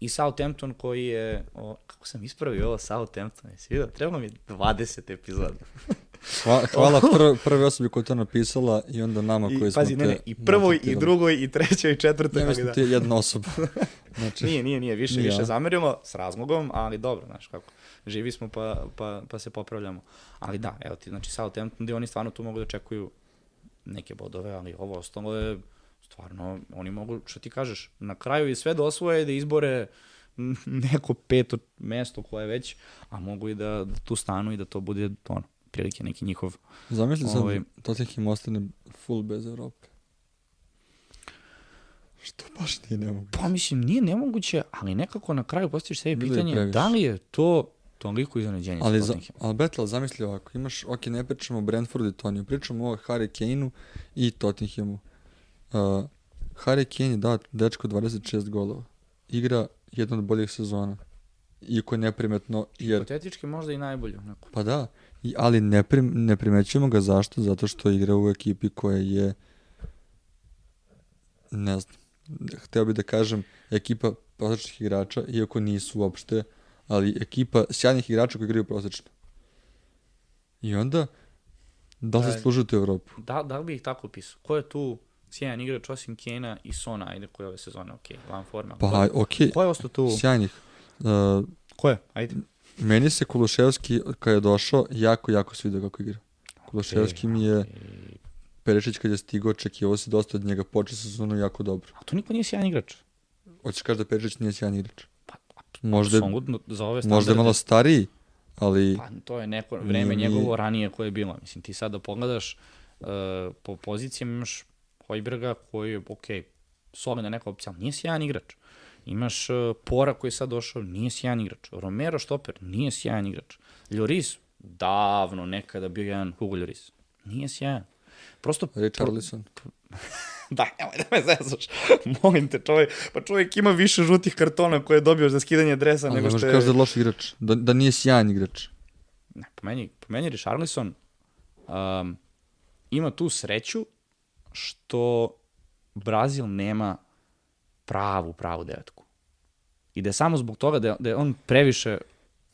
i Southampton koji je, o, kako sam ispravio ovo Southampton, jesi vidio? Treba mi 20 epizoda. Hvala, hvala pr prvi osobi koja to napisala i onda nama koji smo pazi, te... Ne, ne, i prvoj, i drugoj, i trećoj, i četvrtoj. Ne, mislim da. ti je jedna osoba. Znači, nije, nije, nije, više, nije, više zamerilo, s razlogom, ali dobro, znaš kako. Živi smo pa, pa, pa se popravljamo. Ali da, evo ti, znači Southampton, gde oni stvarno tu mogu da očekuju neke bodove, ali ovo ostalo je stvarno, oni mogu, što ti kažeš, na kraju i sve da osvoje, da izbore neko peto mesto koje već, a mogu i da, da tu stanu i da to bude ono, prilike neki njihov... Zamisli ovaj, sad, Tottenham ostane full bez Evrope. Što baš nije nemoguće. Pa mislim, nije nemoguće, ali nekako na kraju postojiš sebi pitanje, da li je to toliko iznenađenje ali, za, ali Betel, zamisli ovako, imaš, ok, ne pričamo o Brentfordu i Toniju, pričamo o Harry Kane-u i Tottenhamu. Uh, Harry Kane je dao dečko 26 golova. Igra jedna od boljih sezona. Iako je neprimetno, jer... Hipotetički možda i najbolju. Neko. Pa da, I, ali ne, prim, ne primećujemo ga zašto? Zato što igra u ekipi koja je ne znam, hteo bih da kažem ekipa prosečnih igrača, iako nisu uopšte, ali ekipa sjajnih igrača koji igraju prosečno. I onda, da li se služite u Evropu? Da, da li bih ih tako opisao? Ko je tu sjajan igrač osim Kena i Sona, ajde koje ove sezone, ok, van forma. Pa, ok. Ko je ostao tu? Sjajnih. Uh, ko je? Ajde. Meni se Kuluševski, kad je došao, jako, jako svidio kako igra. Kuluševski okay, mi je... Perišić kad je stigao, očekivao se dosta od njega, počeo sezonu jako dobro. A to niko nije sjajan igrač. Hoćeš kaži da Perišić nije sjajan igrač? Pa, možda, za ove možda je malo stariji, ali... Pa to je neko vreme nije, njegovo ranije koje je bilo. Mislim, ti sad da pogledaš uh, po pozicijama imaš Hojberga koji je, ok, solidna neka opcija, ali nije sjajan igrač. Imaš uh, Pora koji je sad došao, nije sjajan igrač. Romero Štoper, nije sjajan igrač. Lloris, davno nekada bio jedan Hugo Lloris. Nije sjajan. Prosto... Richarlison. da, nemoj da me zezaš. Molim te, čovjek, pa čovjek ima više žutih kartona koje je dobio za skidanje dresa Ali nego što je... Ali da je loš igrač, da, da nije sjajan igrač. Ne, po meni, po meni Richarlison um, ima tu sreću što Brazil nema pravu, pravu devetku. I da je samo zbog toga da je, da je on previše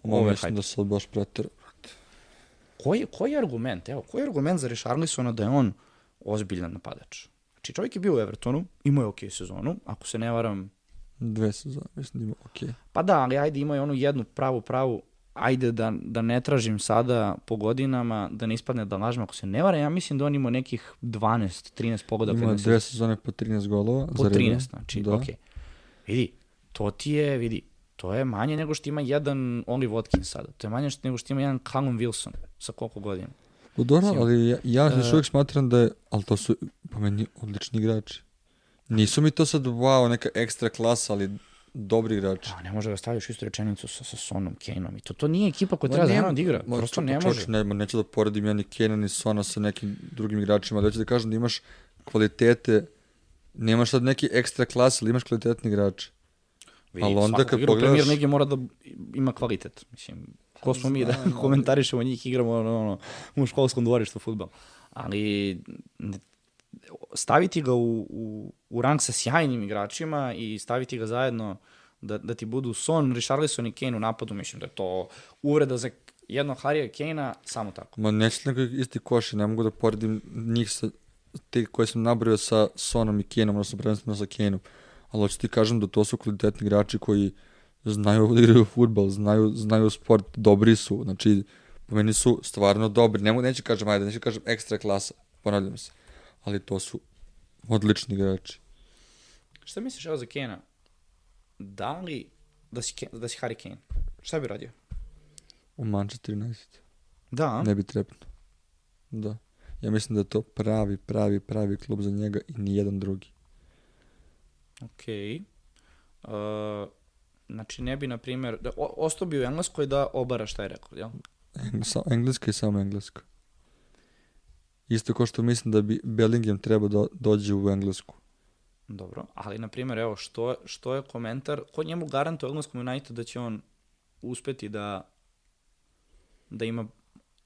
Ovo mislim da se baš pretero. Koji, koji je argument? Evo, koji je argument za Richarlisona da je on ozbiljan napadač? Znači, čovjek je bio u Evertonu, imao je okej okay sezonu, ako se ne varam... Dve sezone, mislim da ima okej. Okay. Pa da, ali ajde, imao je onu jednu pravu, pravu, ajde da, da ne tražim sada po godinama, da ne ispadne da lažem, ako se ne varam, ja mislim da on imao nekih 12, 13 pogoda. Ima dve sezone po 13 golova. Po 13, znači, da. Okay. Vidi, to ti je, vidi, to je manje nego što ima jedan Oli Watkins sada. To je manje što, nego što ima jedan Callum Wilson sa koliko godina. Pa dobro, ali ja, ja još uh, uvijek smatram da je, ali to su po meni odlični igrači. Nisu mi to sad, wow, neka ekstra klasa, ali dobri igrači. A, ne može da staviš istu rečenicu sa, sa Sonom, Kaneom. I to, to nije ekipa koja treba zajedno da igra. Prosto ne može. Ne, neću da poredim ja ni Kane ni Sona sa nekim drugim igračima, ali hoću da kažem da imaš kvalitete, nemaš sad neki ekstra klas, ali imaš kvalitetni igrače. Vidi, ali onda kad pogledaš... Premier Ligi mora da ima kvalitet. Mislim, ko smo mi da komentarišemo njih, igramo ono, ono, u školskom dvorištu futbol. Ali staviti ga u, u, u rang sa sjajnim igračima i staviti ga zajedno da, da ti budu Son, Richarlison i Kane u napadu, mislim da je to uvreda za jednog Harija Kane-a, samo tako. Ma neće nego isti koši, ne mogu da poredim njih sa te koje sam nabrao sa Sonom i Kaneom, odnosno prvenstveno sa Kaneom. Ali hoću ti kažem da to su kvalitetni igrači koji znaju da igraju futbol, znaju, znaju sport, dobri su, znači po meni su stvarno dobri, Nemo, neću kažem, ajde, neću kažem ekstra klasa, ponavljam se, ali to su odlični igrači. Šta misliš evo za Kena? Da li, da si, da si Harry Kane, šta bi radio? U Manchester United. Da? Ne bi trepnuo. Da. Ja mislim da je to pravi, pravi, pravi klub za njega i nijedan drugi. Okej. Okay. Uh, Znači, ne bi, na primjer, da, ostao bi u Engleskoj da obara šta je rekord, jel? Engleska je samo Engleska. Isto kao što mislim da bi Bellingham treba da dođe u Englesku. Dobro, ali na primjer, evo, što, što je komentar, ko njemu garantuje Engleskom United da će on uspeti da da ima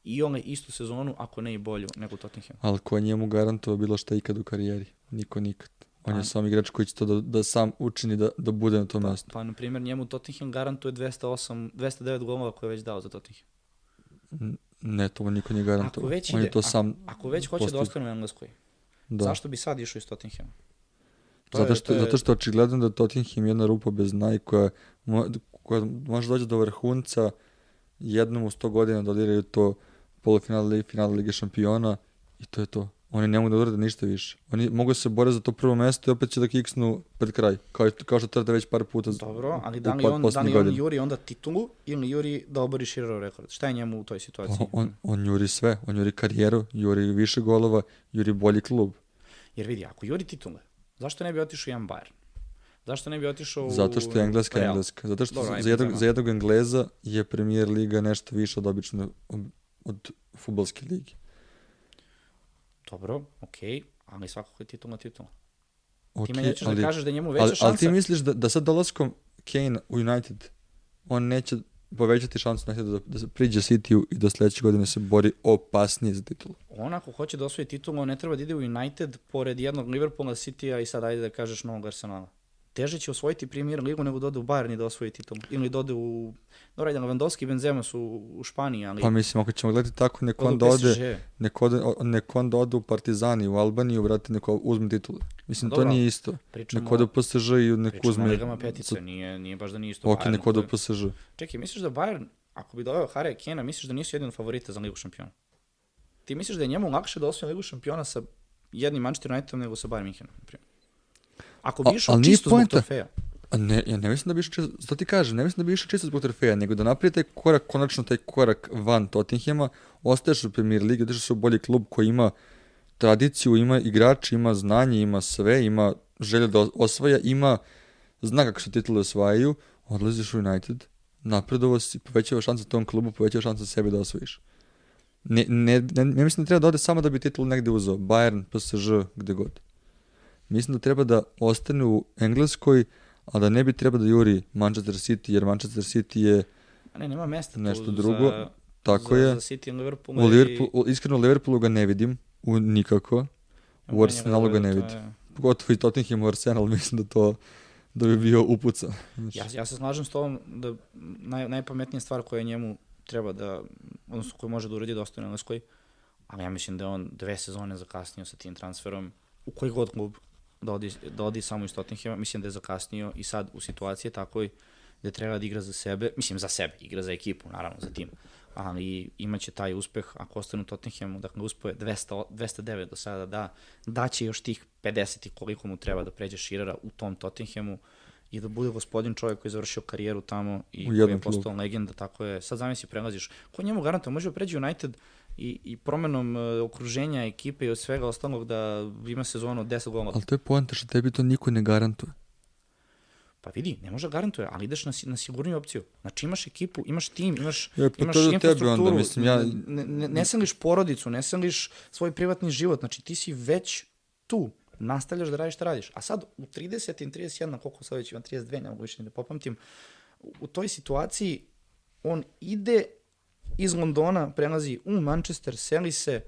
i on istu sezonu, ako ne i bolju nego Tottenham. Ali ko njemu garantuje bilo šta ikad u karijeri? Niko nikad. On je sam igrač koji će to da, da sam učini da, da bude na tom pa, mestu. Pa, na primjer, njemu Tottenham garantuje 208, 209 golova koje je već dao za Tottenham. Ne, to niko nije garantuje. Ako već, ide, to sam ako već hoće da ostane u Engleskoj, da. zašto bi sad išao iz Tottenhama? To zato što, je, je... zato što očigledno da Tottenham je jedna rupa bez naj koja, koja može doći do vrhunca jednom u 100 godina da to polufinale i finale Lige šampiona i to je to. Oni ne mogu da urade ništa više. Oni mogu se bore za to prvo mesto i opet će da kiksnu pred kraj. Kao, kao što trate već par puta. Dobro, ali da li on, da li on juri onda titulu ili juri da obori Širerov rekord? Šta je njemu u toj situaciji? On, on, on juri sve. On juri karijeru, juri više golova, juri bolji klub. Jer vidi, ako juri titule, zašto ne bi otišao jedan Bayern? Zašto ne bi otišao u Zato što je engleska Real. engleska. Zato što Dobro, za, jednog, za jednog Engleza je premier liga nešto više od obično od, od futbolske lige. Dobro, okej, okay, ali svakako je titula titula. Okay, ti me nećeš da ali, da kažeš da je njemu veća ali, šansa. Ali ti misliš da, da sad dolaskom Kane u United, on neće povećati šansu da, da, da priđe City-u i da sledeće godine se bori opasnije za titulu. On ako hoće da osvoji titulu, on ne treba da ide u United pored jednog Liverpoola, City-a i sad ajde da kažeš novog Arsenala teže će osvojiti Premier ligu nego da ode u Bayern i da osvoji titul. Ili da ode u... Dobro, ajde, Lewandowski i Benzema su u Španiji, ali... Pa mislim, ako ćemo gledati tako, neko on ode, neko, ode, neko on ode u Partizani, u Albaniju, vrati, neko uzme titule. Mislim, Dobro, to nije isto. Pričamo, neko ode u PSG i neko uzme... Pričamo o petice, nije, nije baš da nije isto Ok, Bayern, neko ode u PSG. Čekaj, misliš da Bayern, ako bi doveo Harry Kena, misliš da nisu jedan favorita za Ligu šampiona? Ti misliš da je njemu lakše da osvoji Ligu šampiona sa jednim Manchester Unitedom nego sa Bayern Münchenom, na primjer? Ako bi išao čisto zbog trofeja. Ne, ja ne mislim da bi išao čisto, zato ti kažem, ne mislim da bi išao čisto zbog trofeja, nego da napravi taj korak, konačno taj korak van Tottenhama, ostaješ u Premier Ligi, odeš se u bolji klub koji ima tradiciju, ima igrači, ima znanje, ima sve, ima želju da osvaja, ima zna kako se titule osvajaju, odlaziš u United, napredovo si, povećava šanse tom klubu, povećava šanse sebi da osvojiš. Ne, ne, ne, ne mislim da treba da ode samo da bi titul negde uzeo, Bayern, PSG, gde god mislim da treba da ostane u Engleskoj, a da ne bi treba da juri Manchester City, jer Manchester City je a ne, nema mesta nešto drugo. Za, Tako za, je. Za City i Liverpool. U Liverpool, i... Iskreno, u Liverpoolu ga ne vidim. u nikako. U Arsenalu ga ne vidi. Pogotovo i Tottenham u Arsenal, mislim da to da bi bio upucan. Ja, ja se slažem s tobom da naj, najpametnija stvar koja njemu treba da, odnosno koja može da uradi dosta u Engleskoj, ali ja mislim da je on dve sezone zakasnio sa tim transferom u koji god klub da odi, da odi samo iz Tottenhama, mislim da je zakasnio i sad u situaciji takoj gde treba da igra za sebe, mislim za sebe, igra za ekipu, naravno, za tim, ali imaće taj uspeh ako ostane u Tottenhamu, dakle uspoje 200, 209 do sada, da daće još tih 50 i koliko mu treba da pređe Širera u tom Tottenhamu i da bude gospodin čovjek koji je završio karijeru tamo i koji je postao legenda, tako je. Sad zamisli prelaziš, ko njemu garantuje, može da pređe United i, i promenom uh, okruženja, ekipe i od svega ostalog da ima sezonu od 10 golova. Ali to je poenta što tebi to niko ne garantuje. Pa vidi, ne može da garantuje, ali ideš na, na sigurniju opciju. Znači imaš ekipu, imaš tim, imaš, ja, pa imaš to infrastrukturu, onda, mislim, ja... ne, ne, ne sangliš porodicu, ne sangliš svoj privatni život, znači ti si već tu, nastavljaš da radiš šta radiš. A sad u 30 i 31, koliko sad već imam 32, ne mogu više da popamtim, u toj situaciji on ide iz Londona, prelazi u Manchester, seli se,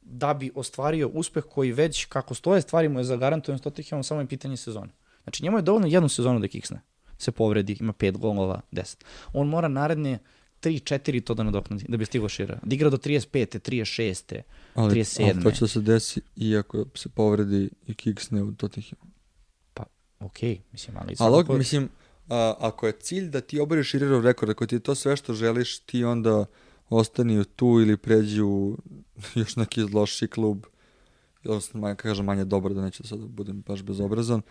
da bi ostvario uspeh koji već, kako stoje stvari mu je zagarantovan s Tottenhamom, samo je pitanje sezone. Znači njemu je dovoljno jednu sezonu da kiksne. Se povredi, ima pet golova, deset. On mora naredne 3, 4 to da nadoknadi, da bi stigo šira. Da igra do 35. 36. Ali, 37. ali to će da se desi iako se povredi i kiksne u Tottenhamu. Pa, okej, okay, mislim, ali... Ali, po... mislim, a, ako je cilj da ti oboriš Širerov rekord, ako ti je to sve što želiš, ti onda ostani tu ili pređi u još neki loši klub, odnosno, manje, kažem, manje dobro, da sad da budem baš bezobrazan,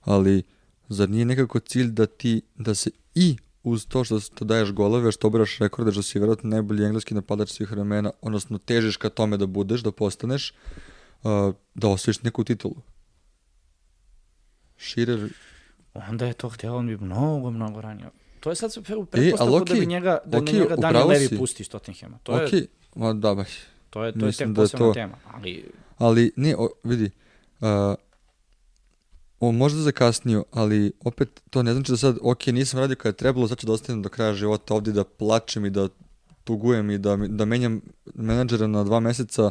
ali zar nije nekako cilj da ti, da se i uz to što, što daješ golove, što obraš rekorde, što si vjerojatno najbolji engleski napadač svih vremena, odnosno težiš ka tome da budeš, da postaneš, uh, da osvojiš neku titulu. Širer... Onda je to htio, on bi mnogo, mnogo ranije. To je sad pretpostavko e, okay, da bi njega, da okay, njega Daniel Levy pusti iz Tottenhama. To okay. je, Ma, da, baš. To je, to je tek da posebna to... tema. Ali, ali ne, o, vidi, uh, on možda zakasnio, ali opet to ne znači da sad, ok, nisam radio kada je trebalo, sad ću da ostanem do kraja života ovdje da plačem i da tugujem i da, da menjam menadžera na dva meseca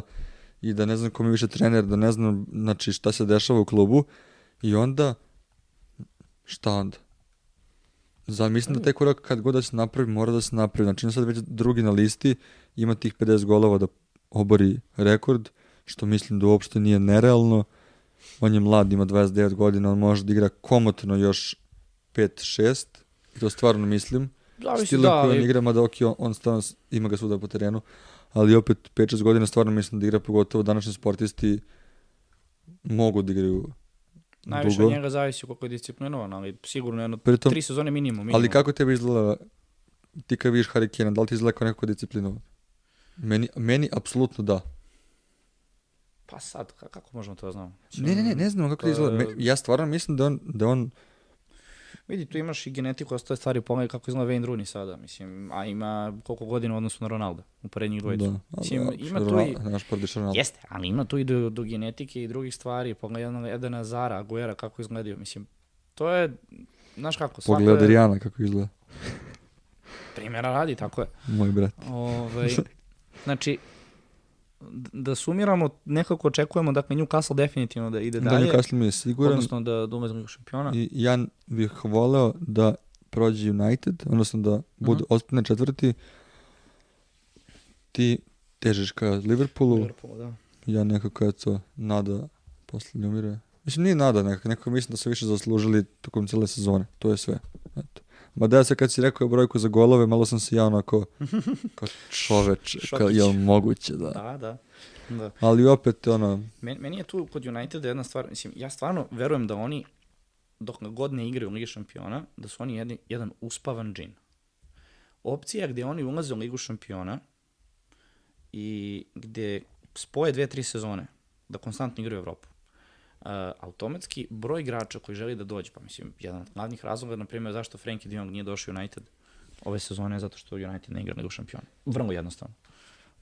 i da ne znam ko mi više trener, da ne znam znači, šta se dešava u klubu i onda šta onda? Za, mislim da taj korak kad god da se napravi, mora da se napravi. Znači, sad već drugi na listi, ima tih 50 golova da obori rekord, što mislim da uopšte nije nerealno on je mlad, ima 29 godina, on može da igra komotno još 5-6, i to stvarno mislim. Da, Stilom da, koji on igra, mada ok, on, on stvarno ima ga svuda po terenu, ali opet 5-6 godina stvarno mislim da igra, pogotovo današnji sportisti mogu da igraju Najviše dugo. od njega zavisi koliko je disciplinovan, ali sigurno jedno Pritom, tri sezone minimum, minimum. Ali kako tebi izgleda, ti kad vidiš Harry Kane, da li ti izgleda kao neko disciplinovan? Meni, meni apsolutno da. Pa sad, kako možemo to da znamo? Ne, ne, ne, ne znam kako to izgleda. Ja stvarno mislim da on, da on Vidi, tu imaš i genetiku, ostaje stvari pogledaj kako izgleda Wayne Rooney sada, mislim, a ima koliko godina u odnosu na Ronaldo, u prednjih dvojicu. Da, mislim, da, ima tu i... Naš Ronaldo. Jeste, ali ima tu i do, do genetike i drugih stvari, pogledaj Edena Zara, Aguera, kako izgledaju, mislim, to je, znaš kako, svako Pogledaj je... Rijana kako izgleda. Primjera radi, tako je. Moj brat. Ove, ovaj, znači, da sumiramo, nekako očekujemo dakle Newcastle definitivno da ide da, dalje. Da, Newcastle mi je siguran. Odnosno da, da ume šampiona. I ja bih voleo da prođe United, odnosno da bude uh -huh. ostane četvrti. Ti težiš ka Liverpoolu. Liverpoolu, da. Ja nekako eto nada posle umire. Mislim, nije nada, nekako, nekako mislim da su više zaslužili tokom cele sezone. To je sve. Eto. Ma da se kad si rekao brojku za golove, malo sam se ja onako kao čoveč, kao je moguće da. Da, da. Da. Ali opet ono... Meni, meni je tu kod Uniteda jedna stvar, mislim, ja stvarno verujem da oni, dok god ne igraju u Ligi šampiona, da su oni jedni, jedan uspavan džin. Opcija gde oni ulaze u Ligu šampiona i gde spoje dve, tri sezone, da konstantno igraju u Evropu, uh, automatski broj igrača koji želi da dođe, pa mislim, jedan od glavnih razloga, na primjer, zašto Frankie de Jong nije došao United ove sezone, zato što United ne igra nego šampion. Vrlo jednostavno.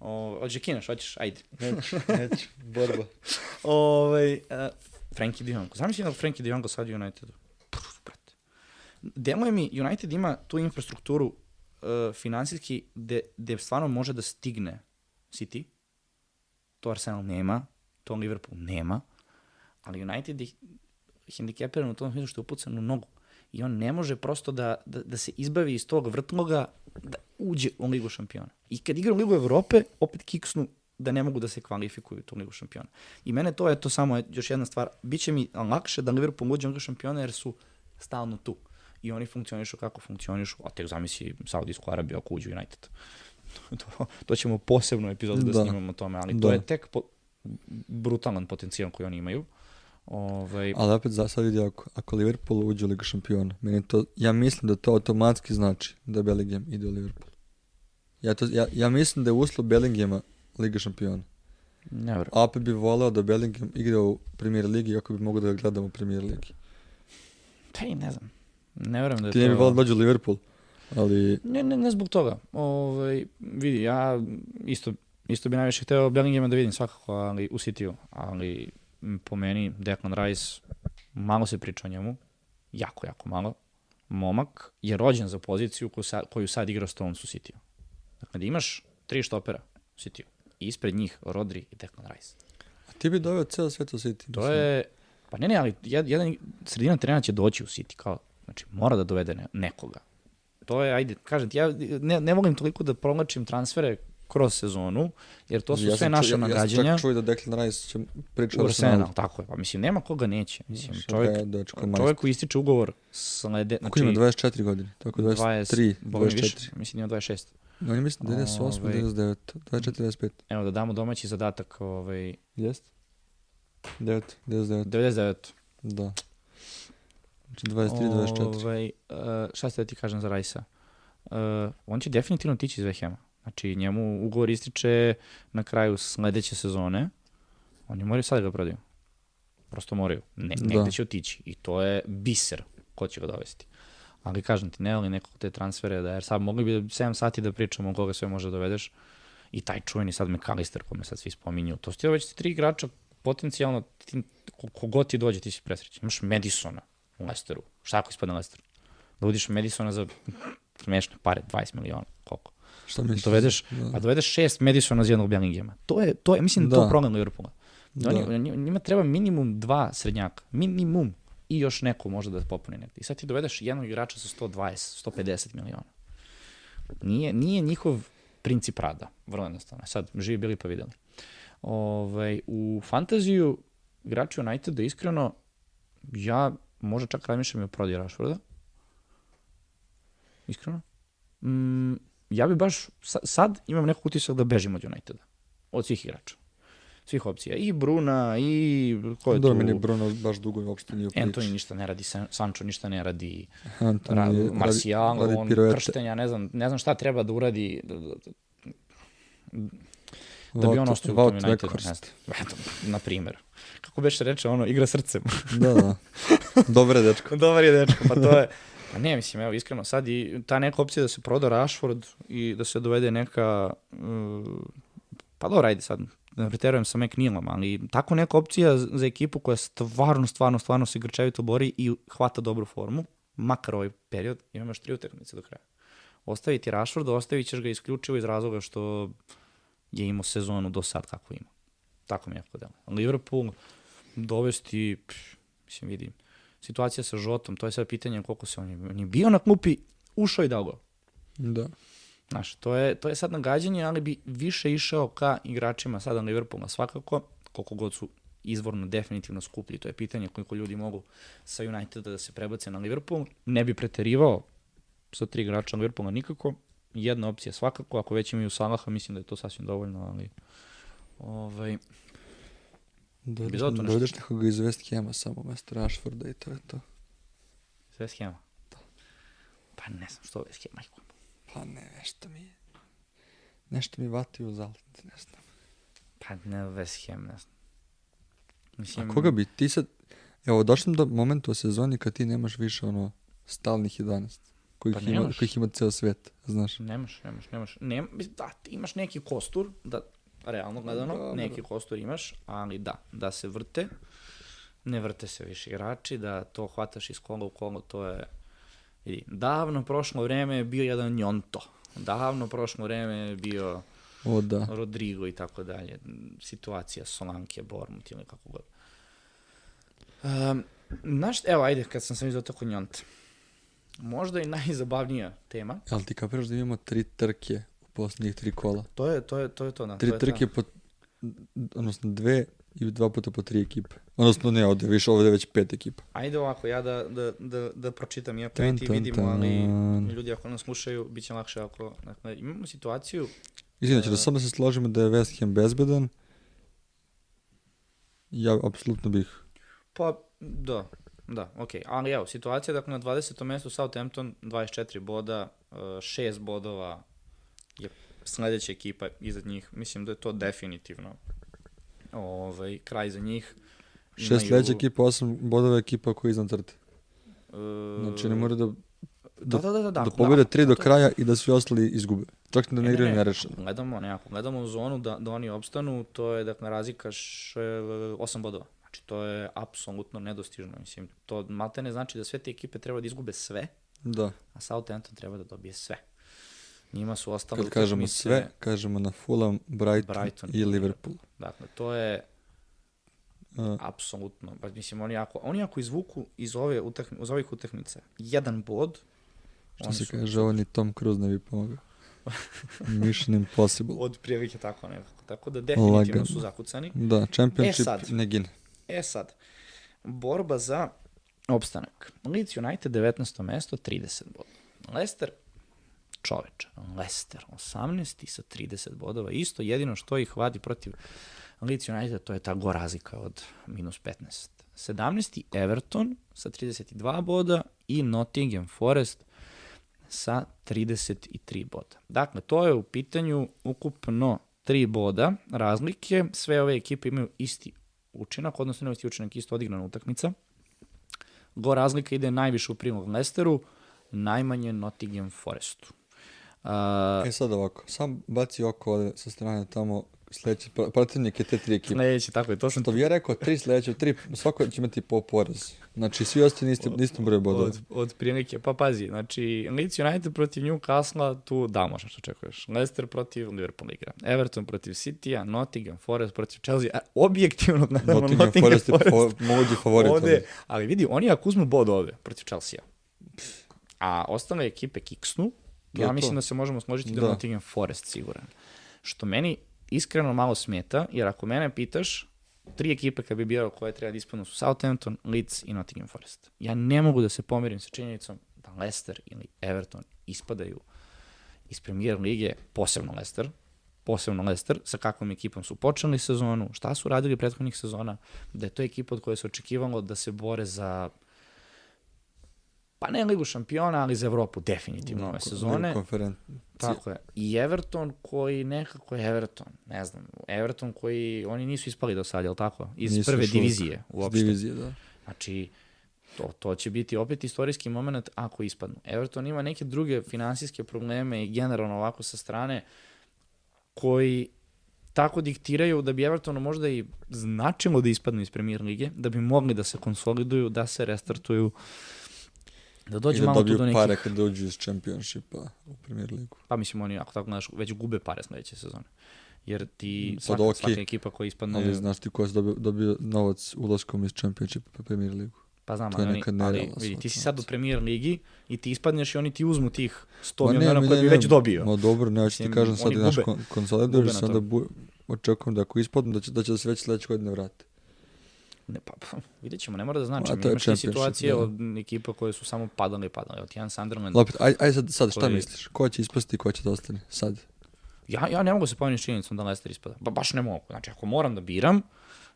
O, hoće kinaš, hoćeš, ajde. Neću, neću, borba. Ove, uh, Frankie de Jong. Zamisli da Frankie de Jong sad u Unitedu. brate. Deluje mi, United ima tu infrastrukturu uh, finansijski gde, gde stvarno može da stigne City. To Arsenal nema To Liverpool nema, ali United je hendikepiran u tom smislu što je upucan u nogu. I on ne može prosto da, da, da se izbavi iz tog vrtloga da uđe u Ligu šampiona. I kad igra u Ligu Evrope, opet kiksnu da ne mogu da se kvalifikuju u tu Ligu šampiona. I mene to je to samo još jedna stvar. Biće mi lakše da Liverpool uđe u Ligu šampiona jer su stalno tu. I oni funkcionišu kako funkcionišu, a tek zamisli Saudijsku Arabiju ako uđu United. to, to ćemo posebnu epizodu da, da snimamo o tome, ali da. to je tek po, brutalan potencijal koji oni imaju. Ovaj... Ali opet za sad vidi, ako, ako Liverpool uđe u Liga šampiona, meni to, ja mislim da to automatski znači da Bellingham ide u Liverpool. Ja, to, ja, ja mislim da je uslov Bellinghama Liga šampiona. Ne. A opet bi voleo da Bellingham igra u premier ligi, ako bi mogo da ga gledam u premier ligi. Pa i ne znam. Ne verujem da je Ti to... Ti ne bi voleo da dođe u Liverpool, ali... Ne, ne, ne zbog toga. Ovaj, vidi, ja isto, isto bi najviše hteo Bellinghama da vidim svakako ali, u City-u, ali po meni Declan Rice, malo se priča o njemu, jako, jako malo. Momak je rođen za poziciju koju sad, koju sad igra Stones u City-u. Dakle, da imaš tri štopera u City-u i ispred njih Rodri i Declan Rice. A ti bi doveo ceo svet u City? To je, pa ne, ne, ali jedan, sredina trena će doći u City, kao, znači mora da dovede ne, nekoga. To je, ajde, kažem ti, ja ne, ne volim toliko da prolačim transfere kroz sezonu, jer to su ja sve naše nagađanja. Ja sam čak čuo da Declan Rice će pričati o Arsenalu. Tako je, pa mislim, nema koga neće. Mislim, čovjek, je, dečko, čovjek koji ističe ugovor slede... Znači, ima 24 godine? Tako 23, 20, 24. Više, mislim, ima 26. No, ja mislim 98, ovaj, 99, 24, 25. Evo da damo domaći zadatak. Ovaj... Jest? 9, 99. 99. Da. Znači 23, 24. Ovaj, uh, šta ste da ti kažem za Rajsa? Uh, on će definitivno tići iz Vehema. Znači, njemu ugovor ističe na kraju sledeće sezone. Oni moraju sad da ga prodaju. Prosto moraju. Ne, da. negde će otići. I to je biser ko će ga dovesti. Ali kažem ti, ne li nekog te transfere, da jer sad mogli bi 7 sati da pričamo o koga sve može da dovedeš. I taj čuveni sad McAllister, kome sad svi spominju. To ste već tri igrača potencijalno, ti, kogod ti dođe, ti si presrećen. Imaš Madisona u Lesteru. Šta ako ispadne Lesteru? Da udiš Madisona za smešne pare, 20 miliona, koliko? Šta misliš? Dovedeš, da. a dovedeš šest Madisona za jednog Bellinghama. To je, to je mislim, da. to problem Liverpoola. Da. Oni, njima treba minimum dva srednjaka. Minimum. I još neko može da popuni negde. I sad ti dovedeš jednog igrača sa 120, 150 miliona. Nije, nije njihov princip rada. Vrlo jednostavno. Sad, živi bili pa videli. Ovaj, u fantaziju igrači Uniteda, iskreno, ja možda čak razmišljam i o prodi Rashforda. Iskreno. Mm, ja bi baš, sad imam nekog utisak da bežim od Uniteda. Od svih igrača. Svih opcija. I Bruna, i ko je da, tu? meni Bruno baš dugo uopšte nije u priči. Anthony ništa ne radi, Sancho ništa ne radi. Anthony, Marcial, radi, radi on piruete. krštenja, ne znam, ne znam šta treba da uradi. Da, da, da bi on ostao u tom Unitedu. Eto, na primer. Kako beš reče, ono, igra srcem. da, da. Dobar je dečko. Dobar je dečko, pa to je. Pa ne, mislim, evo, iskreno, sad i ta neka opcija da se proda Rashford i da se dovede neka, uh, pa dobro, ajde sad, da preterujem sa McNeilom, ali tako neka opcija za ekipu koja stvarno, stvarno, stvarno se grčevito bori i hvata dobru formu, makar ovaj period, imamo još tri utakmice do kraja. Ostaviti Rashford, ostavit ćeš ga isključivo iz razloga što je imao sezonu do sad kako ima. Tako mi je jako delo. Liverpool dovesti, pš, mislim, vidim, situacija sa Žotom, to je sad pitanje koliko se on je, on je bio na klupi, ušao i dao go. Da. Znaš, to je, to je sad nagađanje, ali bi više išao ka igračima sada Liverpoola svakako, koliko god su izvorno definitivno skuplji. To je pitanje koliko ljudi mogu sa Uniteda da se prebace na Liverpool. Ne bi preterivao sa tri igrača Liverpoola nikako. Jedna opcija svakako, ako već imaju Salaha, mislim da je to sasvim dovoljno, ali ovaj, Dođeš, dođeš nekoga iz West Hema samo mesto Rashforda i to je to. Iz West Hema? Da. Pa ne znam što West Hema. Pa ne, nešto mi nešto mi vati u zalet, ne znam. Pa ne West Ham, ne znam. Mislim... A koga bi ti sad, evo došli do momenta u sezoni kad ti nemaš više ono stalnih 11 kojih, pa ima, kojih ima ceo svet, znaš. Nemaš, nemaš, nemaš. Nem, da, ti imaš neki kostur, da realno gledano, Dobro. neki kostur imaš, ali da, da se vrte, ne vrte se više igrači, da to hvataš iz kola u kolo, to je... Vidi, davno prošlo vreme je bio jedan njonto. Davno prošlo vreme je bio O, da. Rodrigo i tako dalje. Situacija Solanke, Bormut ili kako god. Um, znaš, evo, ajde, kad sam sam izotako Njonta. Možda i najzabavnija tema. Ali ti kapiraš da imamo tri trke posljednjih tri kola? To je to, je, to, je to da. Tri to je trke po, odnosno dve i dva puta po tri ekipe. Odnosno ne, ovde više, ovde već pet ekipa. Ajde ovako, ja da, da, da, da pročitam, Tan, i ti vidimo, ali ljudi ako nas slušaju, bit će lakše ako... Dakle, imamo situaciju, Izvinaće, da E. samo da se složimo da je West Ham bezbedan. Ja apsolutno bih pa da, da, okej. Ali evo, situacija, dakle, na 20. mestu Southampton, 24 boda, 6 bodova je sledeća ekipa iza njih. Mislim da je to definitivno ovaj, kraj za njih. šest sledeća ekipa, osam bodova ekipa koja je iznad crte. Uh, Znači ne mora da, da, da, da, da, da, da ako- pobede tri do to- kraja i da svi ostali izgube. Čak da ne Ne, igraju ne, ne. nerešeno. Gledamo, ne, ako gledamo u zonu da, da oni opstanu, to je dakle razlika š, 8 bodova. Znači to je apsolutno nedostižno. Mislim, to malte ne znači da sve te ekipe treba da izgube sve, Da, a Southampton treba da dobije sve. Njima su ostale kad kažemo sve, kažemo na Fulham, Brighton, Brighton i Liverpool. Dakle, to je Uh, apsolutno, pa mislim, oni ako, oni ako izvuku iz, ove utakmi, iz ovih utakmica jedan bod, što se su kaže, ovo ni Tom Cruise ne bi pomogao. Mission Impossible. od prilike tako nekako. Tako da definitivno Lagano. su zakucani. Da, Championship E sad. ne gine. E sad, borba za opstanak. Leeds United 19. mesto, 30 bodova. Leicester, čoveče, Leicester, 18. sa 30 bodova. Isto jedino što ih vadi protiv Leeds United, to je ta go razlika od minus 15. 17. Everton sa 32 boda i Nottingham Forest sa 33 boda. Dakle, to je u pitanju ukupno 3 boda razlike. Sve ove ekipe imaju isti učinak, odnosno imaju isti učinak, isto odigrana utakmica. Go razlika ide najviše u prilog Leicesteru, najmanje Nottingham Forestu. Uh, E sad ovako, sam baci oko ovde sa strane tamo sledeći protivnik je te tri ekipe. sledeći, tako je, to sam Što bi ja rekao, tri sledeće, tri, svako će imati po poraz. Znači, svi ostali niste, niste broj bodova. od, od prilike. Pa pazi, znači Leeds United protiv Newcastle, tu da možeš što očekuješ. Leicester protiv Liverpool igra. Everton protiv City-a, Nottingham Forest protiv Chelsea. A, objektivno gledamo Nottingham, Nottingham, Forest Forest. po, mogući favorit. Ovde. ali vidi, oni ako uzmu bod ovde protiv Chelsea-a, a ostale ekipe kiksnu, To ja mislim to. da se možemo složiti da, Da. da Nottingham Forest siguran. Što meni iskreno malo smeta, jer ako mene pitaš, tri ekipe kad bi birao koje treba da ispadnu su Southampton, Leeds i Nottingham Forest. Ja ne mogu da se pomirim sa činjenicom da Leicester ili Everton ispadaju iz premier lige, posebno Leicester, posebno Leicester, sa kakvom ekipom su počeli sezonu, šta su radili prethodnih sezona, da je to ekipa od koje se očekivalo da se bore za pa ne ligu šampiona, ali za Evropu definitivno ove sezone. Tako je. I Everton koji nekako je Everton, ne znam, Everton koji, oni nisu ispali do sad, jel tako? Iz Nisu prve uvek. divizije uopšte. Divizije, da. Znači, to, to će biti opet istorijski moment ako ispadnu. Everton ima neke druge finansijske probleme i generalno ovako sa strane koji tako diktiraju da bi Evertonu možda i značilo da ispadnu iz premier lige, da bi mogli da se konsoliduju, da se restartuju, da I dođe da malo tu do nekih... pare kad dođu iz Championshipa u Premier ligu. Pa mislim oni, ako tako gledaš, već gube pare sledeće sezone. Jer ti Sad svaka, okej, svaka ekipa koja ispadne, Ali znaš ti ko je dobio, dobio novac ulaskom iz Championshipa u Premier ligu? pa znam, ali, oni, ali vidi, ti si sad u premier ligi i ti ispadneš i oni ti uzmu tih 100 Ma ne, miliona koje bi već dobio. Ma dobro, ne, hoću ti kažem sad oni naš gube. kon konsoliduješ se, onda bu, očekujem da ako ispadnu da će, da će da se već sledeće godine vrate. Ne, pa, pa, vidjet ćemo, ne mora da znači. Je Imaš ti situacije da. od ekipa koje su samo padale i padale. Od jedan Sunderland. Opet, aj, aj sad, sad šta Koji- misliš? Ko će ispasti i ko će da ostane? Sad. Ja, ja ne mogu se s činjenicom da Leicester ispada. Ba, baš ne mogu. Znači, ako moram da biram,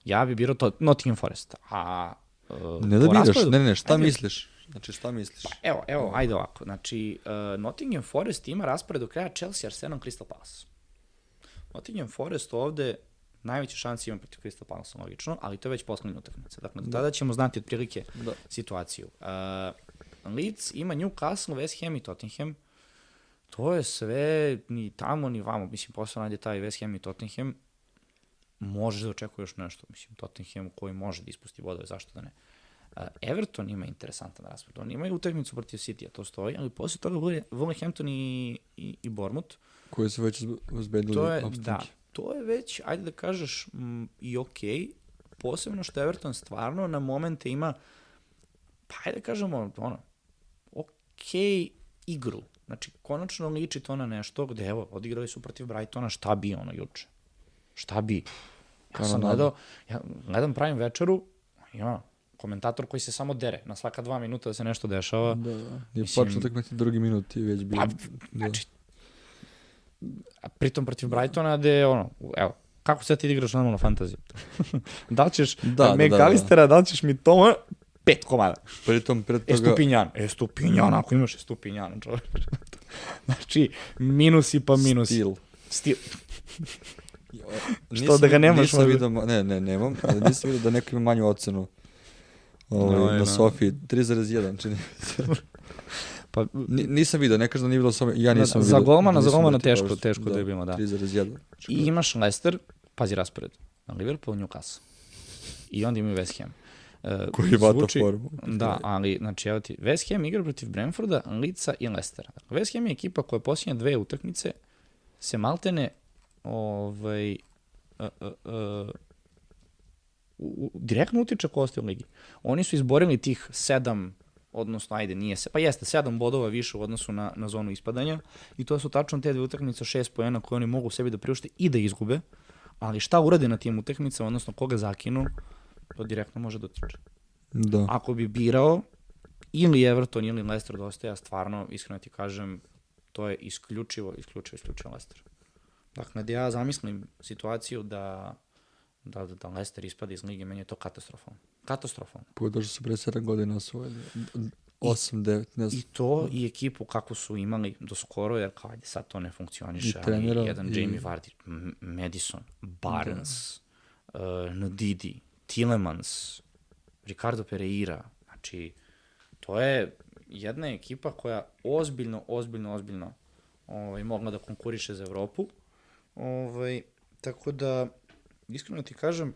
ja bi birao to Nottingham Forest. A, uh, Ne da biraš, ne, ne, šta Ajde, misliš? Znači, šta misliš? Evo, evo, ajde ovako. Znači, uh, Nottingham Forest ima raspored do kraja Chelsea, Arsenal, Crystal Palace. Nottingham Forest ovde najveće šanse ima protiv Crystal Palace, logično, ali to je već poslednja utakmica. Dakle, do tada ćemo znati otprilike Da. situaciju. Uh, Leeds ima Newcastle, West Ham i Tottenham. To je sve ni tamo ni vamo. Mislim, posle najde taj West Ham i Tottenham. Možeš da očekuješ nešto. Mislim, Tottenham koji može da ispusti bodove, zašto da ne. Everton ima interesantan raspored. Oni imaju utakmicu protiv City-a, to stoji, ali posle toga Wolverhampton i, i, i Bournemouth. Koji su već uzbedili to je, Da, to je već, ajde da kažeš, m, i okej, okay, posebno što Everton stvarno na momente ima, pa ajde da kažemo, ono, okej okay igru. Znači, konačno liči to na nešto gde, evo, odigrali su protiv Brightona, šta bi ono juče? Šta bi? Ja sam gledao, ja gledam pravim večeru, ima komentator koji se samo dere na svaka dva minuta da se nešto dešava. Da, da. I počeo tako neki drugi minut i već bi... Pa, da. znači, pritom protiv Brightona gde, ono, evo, kako sad ti igraš normalno fantaziju? da li ćeš da, da, McAllistera, da, da. da li ćeš mi to pet komada. Pritom, pred toga... Estupinjan, Estupinjan, ako imaš Estupinjan, čovječ. znači, minusi pa minusi. Stil. Stil. Što da ga nemaš? Nisam vidio, ne, ne, nemam, ali nisam vidio da neko ima manju ocenu ovaj, no, na no. Sofiji. 3,1 čini Pa, nisam vidio, ne kažem da nije bilo samo, ja nisam vidio. Za golmana, za golmana teško, teško da, da bilo, da. 3,1. I imaš Leicester, pazi raspored, na Liverpool, Newcastle. I onda imaju West Ham. Uh, Koji je vata formu. Da, ali, znači, evo ti, West Ham igra protiv Brentforda, Lica i Leicestera. Dakle, West Ham je ekipa koja posljednje dve utakmice se maltene ovaj, uh, uh, uh, u, direktno utiče ko ostaje u ligi. Oni su izborili tih sedam odnosno ajde nije se, pa jeste sedam bodova više u odnosu na, na zonu ispadanja i to su tačno te dve utakmice šest poena koje oni mogu sebi da priušte i da izgube, ali šta urade na tim utakmicama, odnosno koga zakinu, to direktno može da utiče. Da. Ako bi birao ili Everton ili Leicester da ostaje, stvarno, iskreno ti kažem, to je isključivo, isključivo, isključivo Leicester. Dakle, da ja zamislim situaciju da da, da, da Leicester ispada iz lige, meni je to katastrofalno. Katastrofalno. Pogledaš su pre 7 godina osvojili. 8, 9, ne znam. I to i ekipu kako su imali do skoro, jer kao ajde sad to ne funkcioniše. I trenera. Ali jedan i... Jamie Vardy, Madison, Barnes, da. uh, Ndidi, Tillemans, Ricardo Pereira. Znači, to je jedna ekipa koja ozbiljno, ozbiljno, ozbiljno ovaj, mogla da konkuriše za Evropu. Ovaj, tako da, iskreno ti kažem,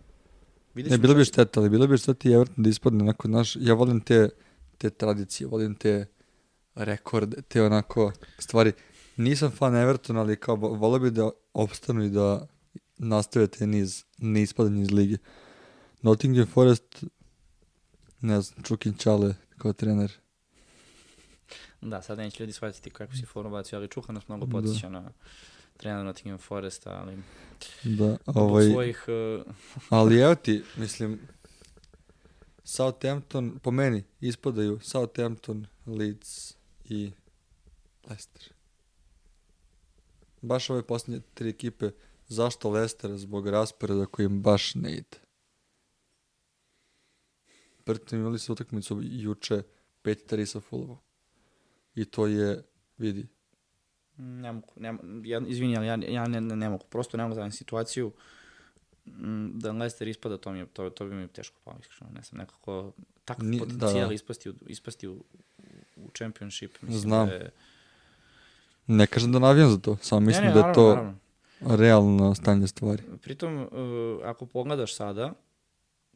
ne, bilo bi šteta, ali bilo bi šteta i Everton da ispadne onako, naš, ja volim te, te tradicije, volim te rekorde, te onako stvari. Nisam fan Everton, ali kao volio bi da opstanu i da nastave te niz, ne ispadanje iz lige. Nottingham Forest, ne znam, Čukin Čale kao trener. Da, sad neće ljudi shvatiti kako si formaciju, ali Čuha nas mnogo da. podsjeća da. na trener Nottingham Foresta, ali... Da, ovaj... svojih... Uh... ali evo ti, mislim, Southampton, po meni, ispadaju Southampton, Leeds i Leicester. Baš ove posljednje tri ekipe, zašto Leicester? Zbog rasporeda koji im baš ne ide. Pritom imali su utakmicu juče 5-3 sa Fulham. I to je, vidi, ne mogu, ne, ja, izvini, ali ja, ja ne, ne, ne mogu, prosto ne mogu da situaciju da Leicester ispada, to, mi je, to, to bi mi teško palo, iskreno, ne znam, nekako takav Ni, potencijal da, da. ispasti, u, ispasti u, u championship. Mislim Znam. Da je... Ne kažem da navijam za to, samo mislim ne, ne, da je to naravno. realno stanje stvari. Pritom, uh, ako pogledaš sada,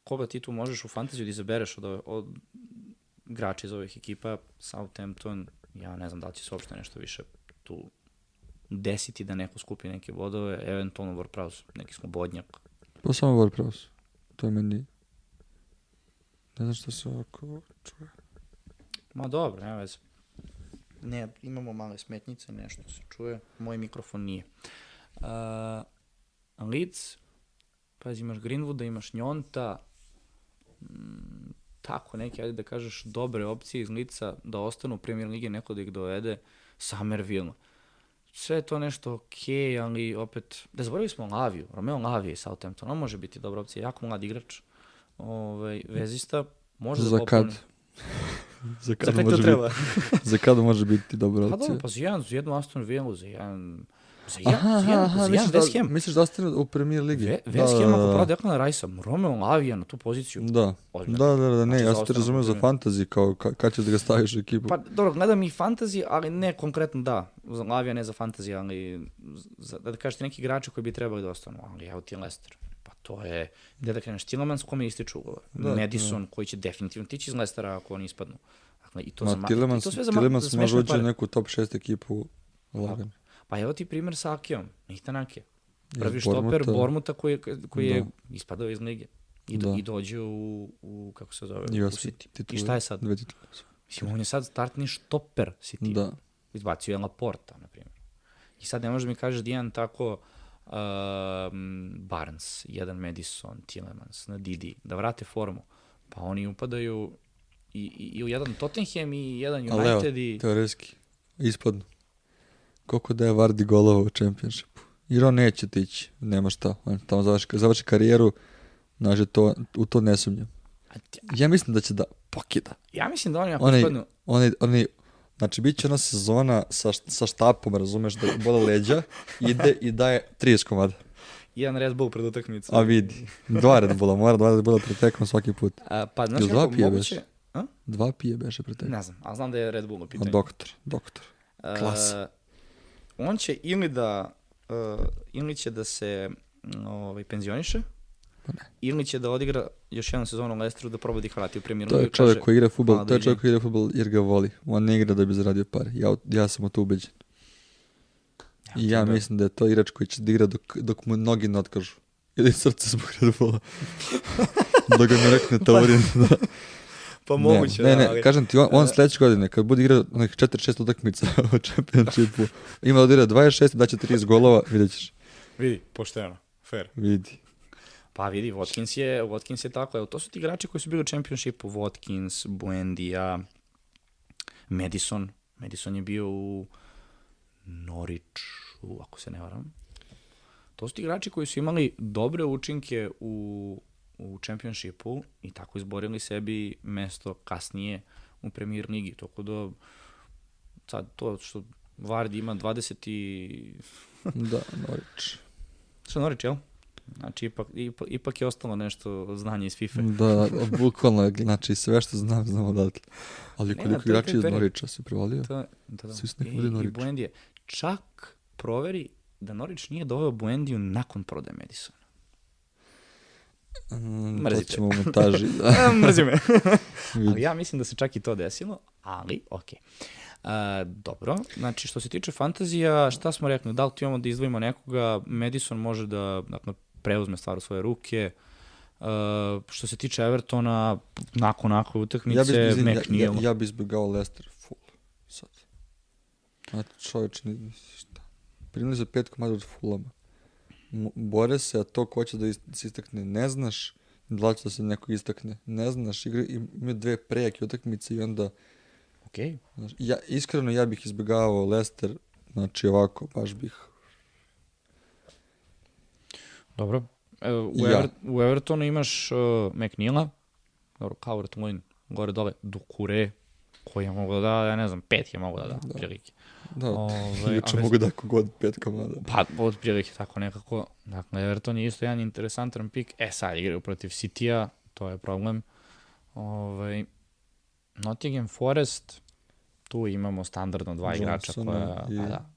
koga ti tu možeš u fantaziju da izabereš od, od igrača iz ovih ekipa, Southampton, ja ne znam da li će se uopšte nešto više tu desiti da neko skupi neke bodove, eventualno Warpraus, neki slobodnjak. Pa samo Warpraus. To je meni... Ne znam što se ovako čuje. Ma dobro, nema veze. Ne, imamo male smetnice, nešto se čuje. Moj mikrofon nije. Uh, Leeds, pazi, imaš Greenwooda, imaš Njonta, mm, tako neke, ajde da kažeš, dobre opcije iz Lica da ostanu u premier lige, neko da ih dovede. Somerville. Sve je to nešto okej, okay, ali opet, da zaboravili smo Laviju, Romeo Lavije iz Southampton, on može biti dobra opcija, jako mlad igrač, ovaj, vezista, može za da kad? za kad, za kad može to treba? Biti, za kada može biti dobra opcija? Pa dobro, pa za jedan, za jednu Aston Villa, za jedan Za jedan, aha, za jedan, aha, za jedan West Ham. Misliš da ostane u premier ligi? Ve, West da, Ham da, ako prava Declan Rice-a, Romeo Lavija na tu poziciju. Da, Ozbiljno. da, da, da, ne, znači, ja se te razumio za fantasy, kao ka, kad ćeš da ga staviš u ekipu. Pa dobro, gledam i fantasy, ali ne konkretno da, za Lavija ne za fantasy, ali za, da kažete neki igrači koji bi trebali da ostanu, ali evo ti Leicester. Pa to je, gde da kreneš, Tillemans kome ističu ugovor, da, Madison da. koji će definitivno tići iz Lestera ako oni ispadnu. Dakle, i to, Ma, za, Tillemans, i to sve za, Tillemans za može ući neku top 6 ekipu lagano. Pa evo ti primer sa Akijom, Nihtanake. Prvi štoper Bormuta koji, koji je da. ispadao iz lige. I, do, da. i dođe u, u, kako se zove, I u City. Titule, I šta je sad? Dve titule. Mislim, on je sad startni štoper City. Da. Izbacio je Laporta, na primjer. I sad ne možeš da mi kažeš da jedan tako uh, Barnes, jedan Madison, Tillemans, na Didi, da vrate formu. Pa oni upadaju i, i, i u jedan Tottenham i jedan United Ali evo, i... teoretski, ispadnu. Koliko da je Vardy golova u Championshipu? Jer on neće tići, nema šta. On tamo završi, završi karijeru, znači to, u to ne sumnjam. Ja mislim da će da pokida. Ja mislim da oni ako ispadnu... Onaj, onaj, znači, bit će ona sezona sa, sa štapom, razumeš, da bole leđa, ide i daje 30 komada. Jedan Red Bull pred utakmicu. A vidi, dva Red Bulla, mora dva Red Bulla pred tekom svaki put. A, pa, znaš kako dva moguće... A? Dva pije beše pred tekom. Ne znam, ali znam da je Red Bull u pitanju. A doktor, doktor. Klasa. On će ili da, uh, ili će da se ovaj, penzioniše, Pa ne. Ili će da odigra još jednu sezonu u Leicesteru da proba da ih vrati u premijeru. To je čovjek koji igra futbol, to je čovjek koji igra futbol jer ga voli. On ne igra da bi zaradio pare. Ja, ja sam o to ubeđen. I ja mislim da je to igrač koji će da igra dok, dok mu nogi ne otkažu. Ili srce zbog Red Bulla. da ga ne rekne taurin. da. Pa moguće, ne, ne, ne, ali... kažem ti, on, on sledeće godine, kad bude igrao onih 4-6 utakmica u čempionšipu, ima da igra 26 da će 30 golova, vidjet ćeš. Vidi, pošteno, fair. Vidi. Pa vidi, Watkins je, Watkins je tako, evo, to su ti igrači koji su bili u čempionšipu, Watkins, Buendija, Madison, Madison je bio u Norwichu, ako se ne varam. To su ti igrači koji su imali dobre učinke u, u čempionšipu i tako izborili sebi mesto kasnije u premier ligi. Toko da sad to što Vardy ima 20 i... da, Norwich. Što Norwich, jel? Znači, ipak, ipak, ipak je ostalo nešto znanje iz FIFA. Da, bukvalno, znači sve što znam, znam odatle. Ali koliko igrači iz Norića se prevalio? To, da, da. Svi su nekako I, i Buendije. Čak proveri da Norić nije doveo Buendiju nakon prodaje Madisona. Mm, Mrzite. To ćemo u montaži. Da. Mrzi me. ali ja mislim da se čak i to desilo, ali okej. Okay. Uh, dobro, znači što se tiče fantazija, šta smo rekli, da li tu imamo da izdvojimo nekoga, Madison može da dakle, preuzme stvar u svoje ruke, Uh, što se tiče Evertona, nakon nakon utakmice, ja bi, Mac ja, ja, ja bi izbjegao Leicester full, sad. Znači, čovječ, šta? Primili za pet komada od Fulama. Bore se, a to ko će da se istakne, ne znaš, da će da se neko istakne, ne znaš, igra, imaju dve prejake utakmice i onda Okay. Znači, ja, iskreno ja bih izbjegavao Leicester, znači ovako, baš bih... Dobro. E, u, ja. Ever, u Evertonu imaš uh, McNeila, dobro, Calvert Lewin, gore dole, Dukure, koji je mogu da da, ja ne znam, pet je mogu da da, da. prilike. Da, Ove, juče mogu da kogod pet komada. Pa, od prilike tako nekako. Dakle, Everton je isto jedan interesantan pik. E, sad igraju protiv City-a, to je problem. Ove, Nottingham Forest, tu imamo standardno dva Johnson igrača koja, i... a da,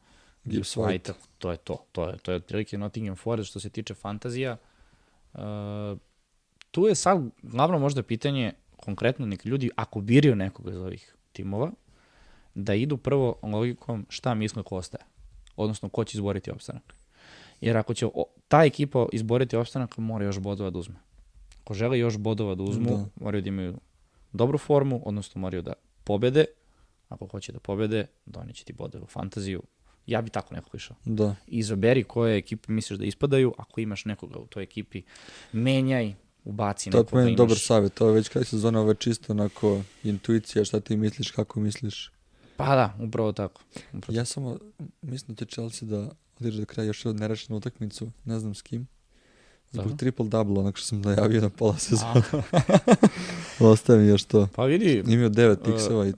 Gibbs White, to je to. To je, to je otprilike Nottingham Forest što se tiče fantazija. Uh, tu je sad glavno možda pitanje konkretno neki ljudi, ako biraju nekoga iz ovih timova, da idu prvo logikom šta misle ko ostaje. Odnosno, ko će izboriti opstanak. Jer ako će o, ta ekipa izboriti opstanak, mora još bodova da uzme. Ako žele još bodova da uzmu, da. moraju da imaju dobru formu, odnosno moraju da pobede, ako hoće da pobede, doniće ti bode u fantaziju. Ja bi tako nekako išao. Da. Izaberi koje ekipe misliš da ispadaju, ako imaš nekoga u toj ekipi, menjaj, ubaci to nekoga. To je imaš... dobar savjet, to je već kada sezona, ovo je čisto onako intuicija, šta ti misliš, kako misliš. Pa da, upravo tako. Upravo ja samo mislim da će Chelsea da odigra do kraja još od nerešenu utakmicu, ne znam s kim. Zbog da. triple double, onak što sam najavio na pola sezona. Ostaje još to. Pa vidi. Imao devet pikseva. Uh, i...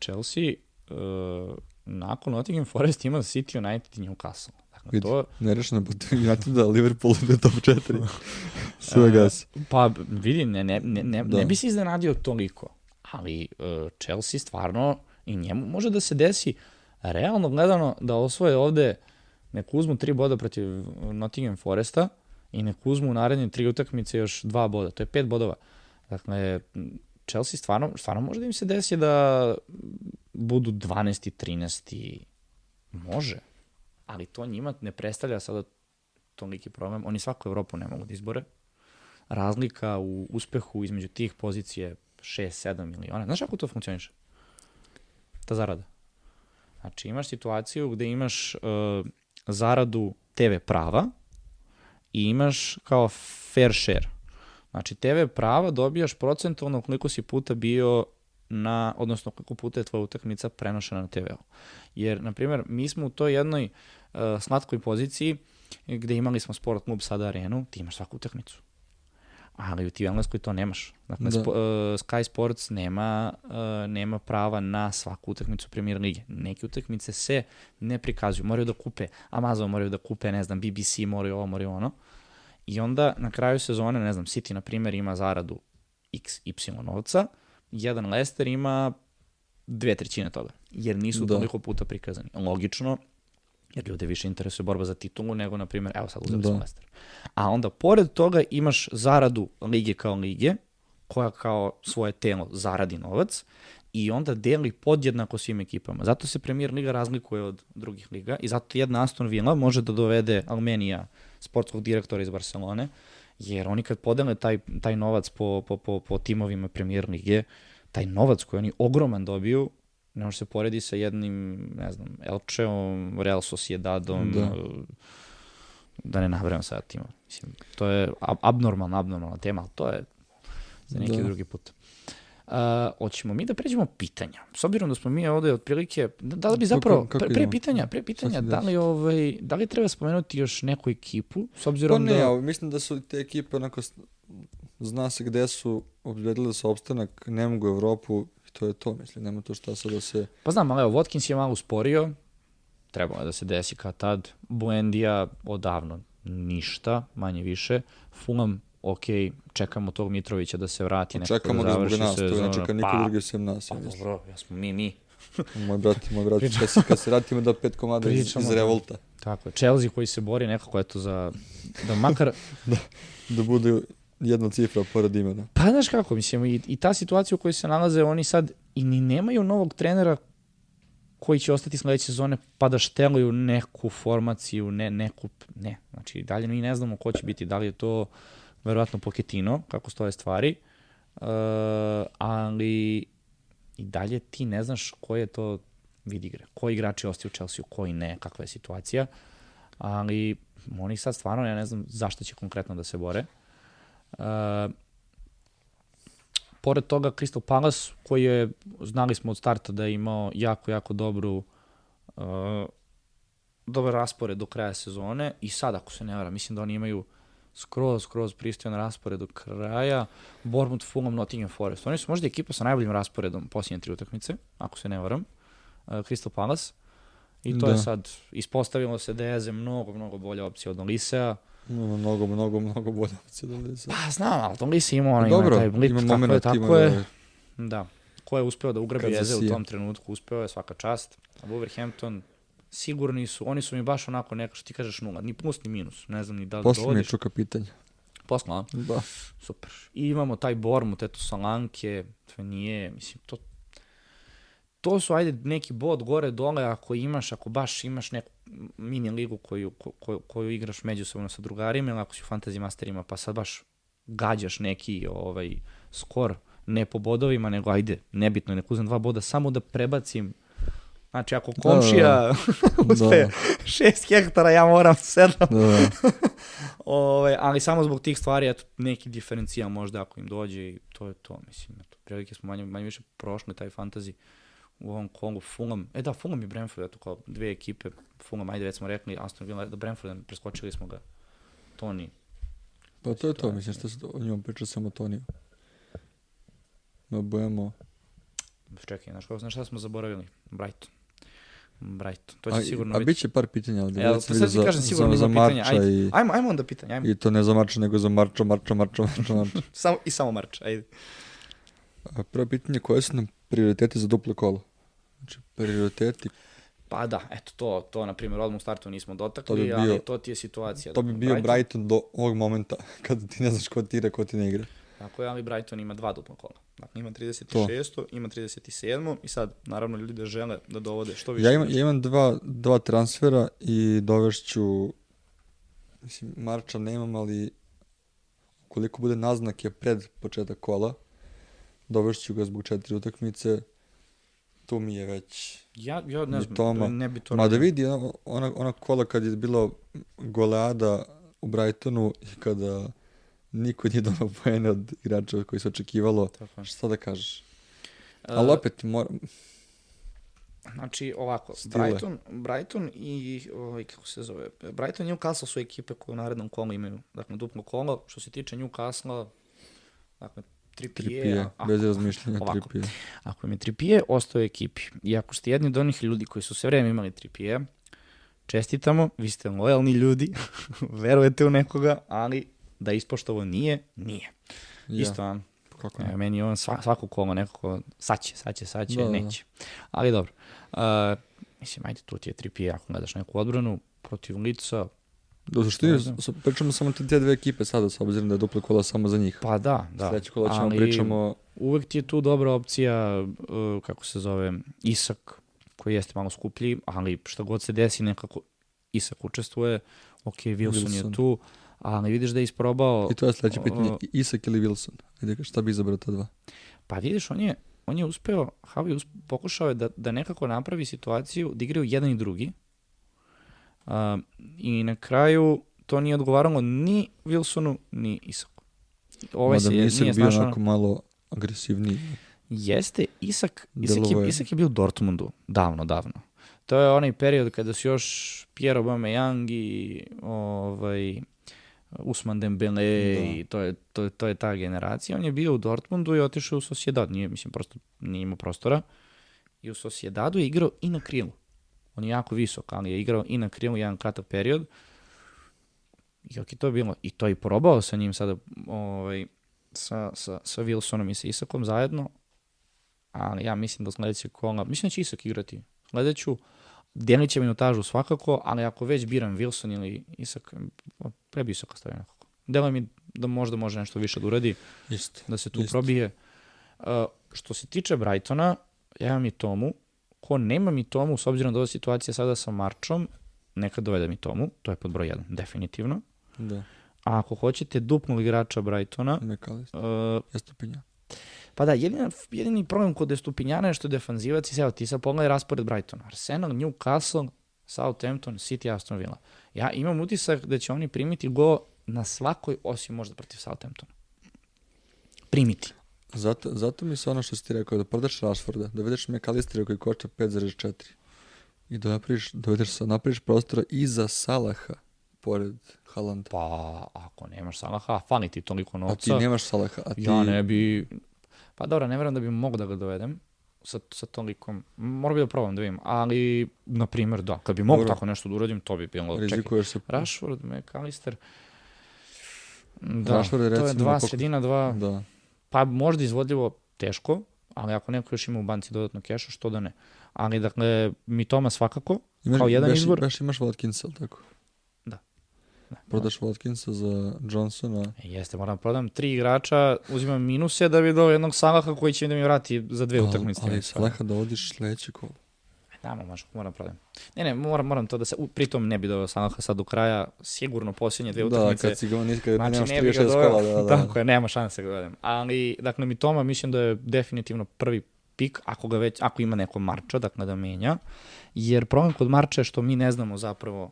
Chelsea, uh, nakon Nottingham Forest ima City United i Newcastle. Vidi, to... nerešeno protiv United da Liverpool ide top 4. Sve gas. Uh, pa vidi, ne, ne, ne, ne, da. ne bi se iznenadio toliko. Ali uh, Chelsea stvarno i njemu može da se desi realno gledano da osvoje ovde neku uzmu tri boda protiv Nottingham Foresta, i nek uzmu u naredne tri utakmice još dva boda. To je pet bodova. Dakle, Chelsea stvarno, stvarno može da im se desi da budu 12. 13. Može. Ali to njima ne predstavlja sada toliki problem. Oni svaku Evropu ne mogu da izbore. Razlika u uspehu između tih pozicije 6-7 miliona. Znaš kako to funkcioniše? Ta zarada. Znači imaš situaciju gde imaš uh, zaradu TV prava i imaš kao fair share. Znači TV prava dobijaš procentovno koliko si puta bio na, odnosno koliko puta je tvoja utakmica prenošena na TV-u. Jer, na primjer, mi smo u toj jednoj uh, slatkoj poziciji gde imali smo sport klub sada arenu, ti imaš svaku utakmicu ali u ti Engleskoj to nemaš. Dakle, da. Spo, uh, Sky Sports nema, uh, nema prava na svaku utakmicu Premier Lige. Neke utakmice se ne prikazuju. Moraju da kupe Amazon, moraju da kupe, ne znam, BBC, moraju ovo, moraju ono. I onda na kraju sezone, ne znam, City, na primjer, ima zaradu x, y novca, jedan Leicester ima dve trećine toga, jer nisu da. toliko puta prikazani. Logično, jer ljude više interesuje borba za titulu nego, na primjer, evo sad uzeli da. smo Leicester. A onda, pored toga, imaš zaradu lige kao lige, koja kao svoje telo zaradi novac i onda deli podjednako svim ekipama. Zato se Premier Liga razlikuje od drugih liga i zato jedna Aston Villa može da dovede Armenija, sportskog direktora iz Barcelone, jer oni kad podele taj, taj novac po, po, po, po timovima Premier Lige, taj novac koji oni ogroman dobiju, ne može se poredi sa jednim, ne znam, Elčeom, Real Sociedadom, da, da ne nabrajam sada tima. Mislim, to je abnormalna, abnormalna tema, ali to je za neki da. drugi put. Uh, hoćemo mi da pređemo pitanja. S obzirom da smo mi ovde otprilike, da, da li bi zapravo, pre, pre pitanja, pre pitanja, da li, ovaj, da li treba spomenuti još neku ekipu, s obzirom pa ne, da... mislim da su te ekipe onako, zna se gde su obzbedile sa opstanak, ne mogu Evropu, to je to, mislim, nema to šta sad da se... Pa znam, ali evo, Watkins je malo usporio, trebalo je da se desi kad tad, Buendija odavno ništa, manje više, Fulham, ok, čekamo tog Mitrovića da se vrati, nekako čekamo da nas, sezonu. Ga zbog nas, to je niko pa, drugi sem nas. Pa dobro, ja smo mi, mi. moj brat, moj brat, kad se, kad se ratimo da pet komada iz, iz revolta. Tako je, Chelsea koji se bori nekako, eto, za, da makar... da, da bude jedna cifra pored imena. Pa znaš kako, mislim, i, i ta situacija u kojoj se nalaze, oni sad i ni nemaju novog trenera koji će ostati sledeće sezone pa da šteluju neku formaciju, ne, neku, ne. Znači, dalje mi ne znamo ko će biti, da li je to verovatno Poketino, kako stoje stvari, uh, ali i dalje ti ne znaš ko je to vid igre, koji igrači ostaju u Chelsea, koji ne, kakva je situacija, ali oni sad stvarno, ja ne znam zašto će konkretno da se bore. Uh, pored toga Crystal Palace koji je, znali smo od starta da je imao jako, jako dobru uh, dobar raspored do kraja sezone i sad ako se ne vara, mislim da oni imaju skroz, skroz pristojan raspored do kraja. Bournemouth, Fulham, Nottingham Forest. Oni su možda ekipa sa najboljim rasporedom posljednje tri utakmice, ako se ne varam. Uh, Crystal Palace. I to da. je sad, ispostavilo se da je mnogo, mnogo bolja opcija od Olisea. Mnogo, mnogo, mnogo, mnogo bolja opcija od Olisea. Pa znam, ali Olise ima, ono, ima taj blit, ima tako je, tako je. Da. Ko je uspeo da ugrabi Jeze u tom trenutku, uspeo je svaka čast. A Wolverhampton, sigurni su, oni su mi baš onako neka što ti kažeš nula, ni plus ni minus, ne znam ni da li Posle mi je čuka pitanja. Posla, Da. Super. I imamo taj Bormut, eto Salanke, to nije, mislim, to, to su, ajde, neki bod gore, dole, ako imaš, ako baš imaš neku mini ligu koju, koju, koju igraš međusobno sa drugarima, ili ako si u fantasy masterima, pa sad baš gađaš neki ovaj skor, ne po bodovima, nego ajde, nebitno, nek uzem dva boda, samo da prebacim Znači, ako komšija da, da. da. uspe da. šest hektara, ja moram sedam. Da. da. Ove, ali samo zbog tih stvari, eto, neki diferencijal možda ako im dođe i to je to, mislim. Eto, prilike smo manje, manje više prošli taj fantasy u ovom Kongu. Fulham, e da, Fulham i Brentford, eto, kao dve ekipe. Fulham, ajde, već smo rekli, Aston Villa, da Brentford, preskočili smo ga. Toni. Pa to je to, mislim, što se o njom priča samo Toniju. Ma bojemo... Čekaj, znaš, kako, znaš šta smo zaboravili? Brighton. Brighton. To će a, sigurno a biti. A bit će par pitanja ovdje. Evo, to sad ti kažem sigurno za, za pitanja. Ajde, i... ajmo, ajmo onda pitanja. Ajmo. I to ne za Marča, nego za Marča, Marča, Marča, Marča, Marča. samo, I samo Marča, ajde. A prvo pitanje, koje su nam prioriteti za duplo kolo? Znači, prioriteti Pa da, eto to, to na primjer odmah u startu nismo dotakli, to bi bio, ali to ti je situacija. To bi bio Brighton, Brighton do ovog momenta, kada ti ne znaš ko ti igra, ko ti ne igra. Tako je, ali Brighton ima dva dupla kola. Dakle, ima 36. To. ima 37. I sad, naravno, ljudi da žele da dovode što više. Ja imam, ja imam dva, dva transfera i dovešću, mislim, Marča nemam, ali koliko bude naznake pred početak kola, dovešću ga zbog četiri utakmice, tu mi je već ja, ja ne znam, Toma. ne bi to Ma da vidi, ona, ona kola kad je bilo goleada u Brightonu i kada niko nije donao pojene od igrača koji se očekivalo, Tako. šta da kažeš? Uh, Ali opet, moram... Znači, ovako, Stile. Brighton, Brighton i, ovaj, kako se zove, Brighton i Newcastle su ekipe koje u narednom kolu imaju, dakle, duplo kolo. Što se tiče Newcastle, dakle, Tripije, tripije bez razmišljanja ovako, Tripije. Ako im je Tripije, ostao je ekipi. I ako ste jedni od onih ljudi koji su sve vreme imali Tripije, čestitamo, vi ste lojalni ljudi, verujete u nekoga, ali da ispoštovo nije, nije. Ja. Isto vam. Kako ne? Meni on sva, svako kolo nekako, sad će, sad će, sad će, da, da, da. neće. Da. Ali dobro. Uh, mislim, ajde, tu ti je Tripije, ako gledaš neku odbranu, protiv lica, Da, zašto je, pričamo samo te dve ekipe sada, s obzirom da je dupla kola samo za njih. Pa da, da. Sledeće kola ćemo Ali, pričamo... Uvek ti je tu dobra opcija, uh, kako se zove, Isak, koji jeste malo skuplji, ali šta god se desi, nekako Isak učestvuje, ok, Wilson, Wilson. je tu, ali vidiš da je isprobao... I to je sledeće pitanje, Isak ili Wilson? Ajde, šta bi izabrao ta dva? Pa vidiš, on je, on je uspeo, Havi uspe, pokušao je da, da nekako napravi situaciju da igraju jedan i drugi, Uh, I na kraju to nije odgovaralo ni Wilsonu, ni Isaku. Ovaj Mada se Isak nije bio onako malo agresivniji. Jeste, Isak, Isak, je, Isak je bio u Dortmundu, davno, davno. To je onaj period kada su još Pierre Aubameyang i ovaj, Usman Dembele da. i to je, to, to je ta generacija. On je bio u Dortmundu i otišao u Sociedad. Nije, mislim, prosto nije imao prostora. I u Sociedadu je igrao i na krilu. On je jako visok, ali je igrao i na krilu jedan kratak period. I ok, to je bilo. I to je probao sa njim sada, ovaj, sa, sa, sa Wilsonom i sa Isakom zajedno. Ali ja mislim da sledeće kola, mislim da će Isak igrati. Sledeću, delit će minutažu svakako, ali ako već biram Wilson ili Isak, pre bi Isaka stavio nekako. Delo mi da možda može nešto više da uradi, Just, da se tu just. probije. Uh, što se tiče Brightona, ja imam i Tomu, ko nema mi tomu, s obzirom da ova situacija sada sa Marčom, neka dovede mi tomu, to je pod broj 1, definitivno. Da. A ako hoćete dupnog igrača Brightona... McAllister, uh, Estupinja. Pa da, jedini, jedini problem kod Estupinjana je što je defanzivac i sve, ti sad pogledaj raspored Brightona. Arsenal, Newcastle, Southampton, City, Aston Villa. Ja imam utisak da će oni primiti go na svakoj, osim možda protiv Southamptona. Primiti. Zato, zato mi se ono što si ti rekao, da prodaš Rashforda, dovedeš McAllistera koji košta 5,4 i da napraviš, dovedeš, napraviš prostora i za Salaha pored Haalanda. Pa, ako nemaš Salaha, fani ti toliko novca. A ti nemaš Salaha, a ti... Ja ne bi... Pa dobro, ne verujem da bi mogo da ga dovedem sa, sa tolikom... Mora bi da probam da vidim, ali, na primjer, da, kad bi mogo tako nešto da uradim, to bi bilo... Rizikuješ se... Rashford, McAllister... Da, Rashford je to je dva pok... sredina, dva... Da. Pa možda izvodljivo teško, ali ako neko još ima u banci dodatno keša, što da ne. Ali dakle, mi Toma svakako, imaš, kao jedan baš, izbor. Baš imaš Watkinsa, tako? Da. Prodaš da. Watkinsa za Johnsona. E, jeste, moram da prodam tri igrača, uzimam minuse da bi do jednog Salaha koji će da mi vrati za dve utakmice. Ali Salaha da odiš sledeće kolo. Da, možda, moram da prodam. Ne, ne, moram, moram to da se, pritom ne bi doveo Salaha sad do kraja, sigurno posljednje dve utakmice. Da, kad si ga nikad znači, nemaš 36 kola. Da, da. Tako je, nema šanse ga dovedem. Ali, dakle, mi Toma mislim da je definitivno prvi pik, ako ga već, ako ima neko Marča, dakle da menja, jer problem kod Marča je što mi ne znamo zapravo